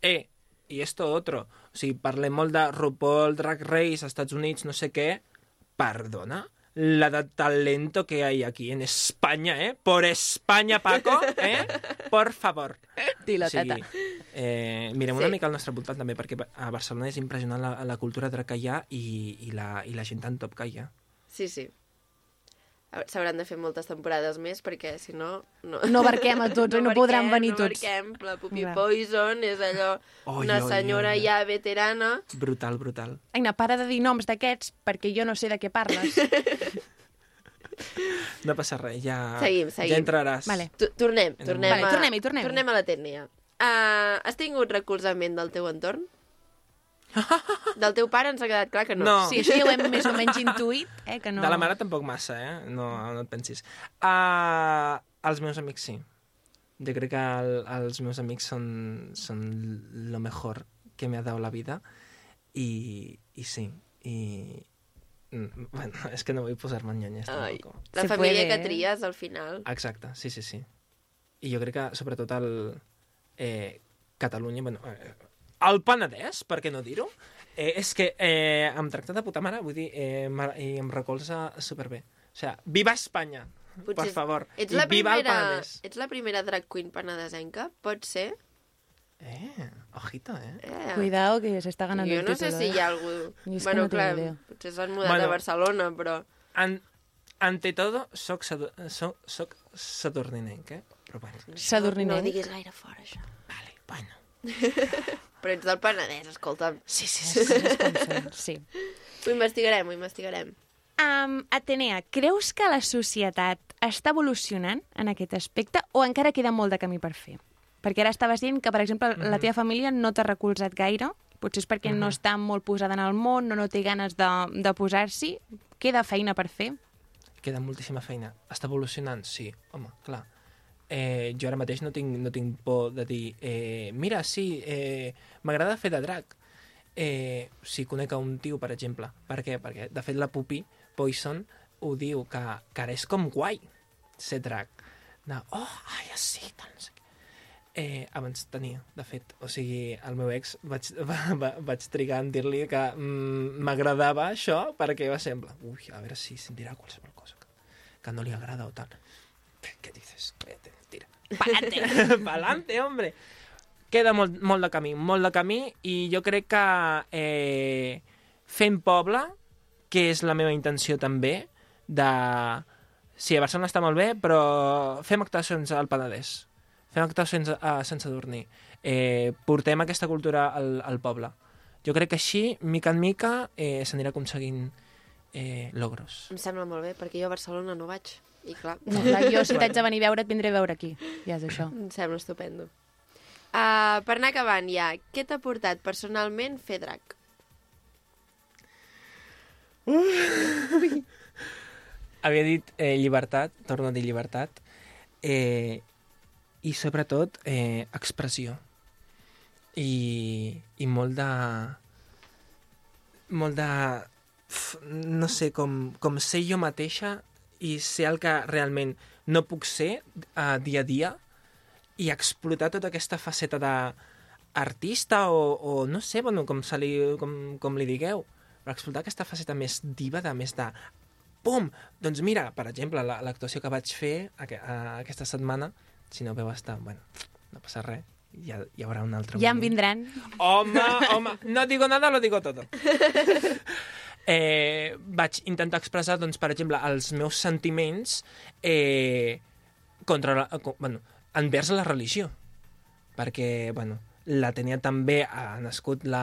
Eh, i esto otro. O sigui, parlem molt de RuPaul, Drag Race, Estats Units, no sé què. Perdona, la de talento que hay aquí en España, ¿eh? Por España, Paco, ¿eh? Por favor. Dilo, sigui, tata. Eh, mirem Sí. una mica al nostre voltant també, perquè a Barcelona és impressionant la, la cultura drag que hi ha i, i, la, i la gent tan top que hi ha. Sí, sí. S'hauran de fer moltes temporades més perquè si no... No, No abarquem a tots, oi? No podran venir no tots. Abarquem. La Puppy Clar. Poison és allò, Oi, una oi, senyora oi. ja veterana. Brutal, brutal. Aina, para de dir noms d'aquests perquè jo no sé de què parles. No passa res, ja... Seguim, seguim. Ja entraràs. Tu- Tornem, tornem, Vale, a... tornem-hi, tornem-hi. tornem a la tècnia. Uh, has tingut recolzament del teu entorn? Del teu pare ens ha quedat clar que no. No. Sí, això ja ho hem més o menys intuït, eh, que no... De la mare tampoc massa, eh? No, no et pensis. Uh, els meus amics sí. Jo crec que el, els meus amics són, són lo mejor que me ha dado la vida i, i sí, i... Bueno, és que no vull posar-me en nyonyes Ai, tampoc. la família que tries al final. Exacte, sí, sí, sí. I jo crec que, sobretot, el eh, Catalunya, bueno, eh, el Penedès, per què no dir-ho? Eh, és que eh, em tracta de puta mare, vull dir, eh, i em recolza superbé. O sigui, viva Espanya, per favor. Ets I la, viva el primera, Penedès. ets la primera drag queen penedesenca? Pot ser? Eh, ojito, eh? Eh. Cuidado, que s'està ganant jo el no títol, sé si eh? hi ha algú... Jo és que bueno, no clar, idea. potser s'han mudat Bueno. a Barcelona, però... An, ante todo, soc, sadu, soc, soc sadurninenc, eh? Però bueno. Sadurninenc? No ho diguis gaire fora, això. Vale, bueno. Però ets del Penedès, escolta'm. Sí, sí, sí. sí. Ho investigarem, ho investigarem. Um, Atenea, creus que la societat està evolucionant en aquest aspecte o encara queda molt de camí per fer? Perquè ara estaves dient que, per exemple, la Mhm. teva família no t'ha recolzat gaire, potser és perquè no Mhm. està molt posada en el món, no, no té ganes de, de posar-s'hi. Queda feina per fer? Queda moltíssima feina. Està evolucionant? Sí, home, clar. Eh, jo ara mateix no tinc, no tinc por de dir eh, mira, sí, eh, m'agrada fer de drac. Eh, si conec a un tio, per exemple. Per què? Perquè, de fet, la Pupi Poison ho diu, que, que ara és com guai ser drac. De, oh, ai, sí, tal, no sé què. Eh, abans tenia, de fet. O sigui, el meu ex vaig, va, va, vaig trigar en dir-li que mm, m'agradava això perquè va plan, ui, a veure si se'n dirà qualsevol cosa que, que no li agrada o tal. Què dices? Tira. Pa'lante. Pa'lante, hombre. Queda molt, molt de camí, molt de camí, i jo crec que eh, fent poble, que és la meva intenció també, de... Sí, a Barcelona està molt bé, però fem actuacions al Penedès. Fem actuacions a Sant Sadurní. Eh, portem aquesta cultura al, al poble. Jo crec que així, mica en mica, eh, s'anirà aconseguint eh, logros. Em sembla molt bé, perquè jo a Barcelona no vaig. I clar... No, clar, jo si t'haig de venir a veure, et vindré a veure aquí. Ja és això. Em sembla estupendo. Uh, per anar acabant ja, què t'ha portat personalment fer drac? Havia dit eh, llibertat, torno a dir llibertat, eh, i sobretot eh, expressió. I, I molt de... Molt de... No sé, com, com ser jo mateixa i ser el que realment no puc ser uh, dia a dia i explotar tota aquesta faceta d'artista o, o no sé, bueno, com, se li, com, com li digueu, però explotar aquesta faceta més diva, de més de pum! Doncs mira, per exemple, la- l'actuació que vaig fer aqu a, aquesta setmana, si no veu estar, bueno, no passa res, hi, ha, hi haurà un altre Ja en moment. vindran. Home, home, no digo nada, lo digo todo. eh, vaig intentar expressar, doncs, per exemple, els meus sentiments eh, contra la, bueno, envers la religió. Perquè, bueno, la tenia també, ha nascut la,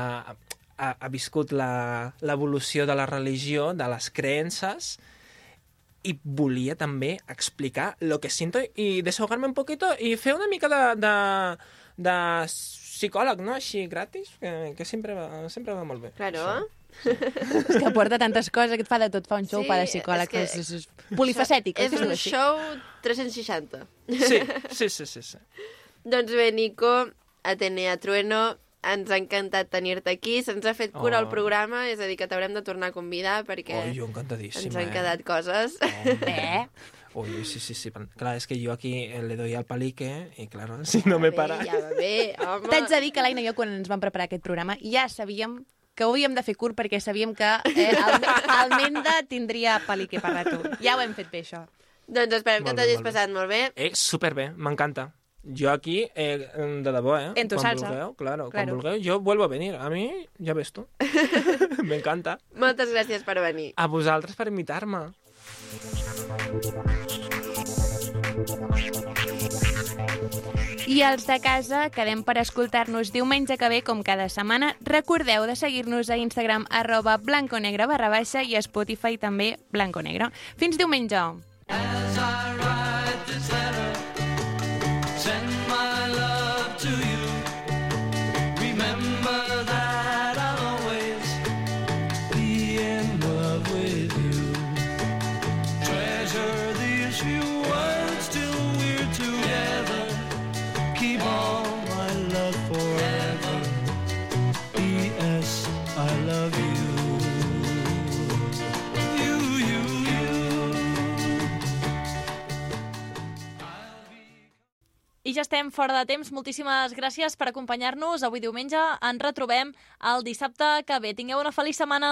ha, ha viscut la- l'evolució de la religió, de les creences, i volia també explicar lo que siento i desahogar-me un poquito i fer una mica de, de, de psicòleg, no? Així, gratis, que, que sempre, va, sempre va molt bé. Claro. És que porta tantes coses, que et fa de tot, fa un show, Sí, fa de psicòleg, és que- és, és, és polifacètic. És es diu un així. show 360. Sí, sí, sí, sí. sí. Doncs bé, Nico, Atenea Trueno, ens ha encantat tenir-te aquí. Se'ns ha fet cura Oh. el programa, és a dir, que t'haurem de tornar a convidar perquè Oh, jo ens han eh? quedat coses. Eh? Ui, sí, sí, sí. Clar, és que jo aquí le doy al palique i, claro, si no me para... Ja va bé, home. T'haig de dir que l'Aina i jo, quan ens vam preparar aquest programa, ja sabíem que ho havíem de fer curt perquè sabíem que eh, el, el Menda tindria pel·li per rato. Ja ho hem fet bé, això. Doncs esperem Molt que t'hagis passat molt bé. Eh, superbé, m'encanta. Jo aquí, eh, de debò, eh? En tu quan salsa. Vulgueu, claro, Claro. Quan vulgueu, yo vuelvo a venir. A mi, ja ves tu. M'encanta. Moltes gràcies per venir. A vosaltres per invitar-me. I els de casa quedem per escoltar-nos diumenge que ve, com cada setmana. Recordeu de seguir-nos a Instagram arroba blanconegre barra baixa i a Spotify també blanconegre. Fins diumenge! As I I ja estem fora de temps. Moltíssimes gràcies per acompanyar-nos avui diumenge. Ens retrobem el dissabte que ve. Tingueu una feliç setmana.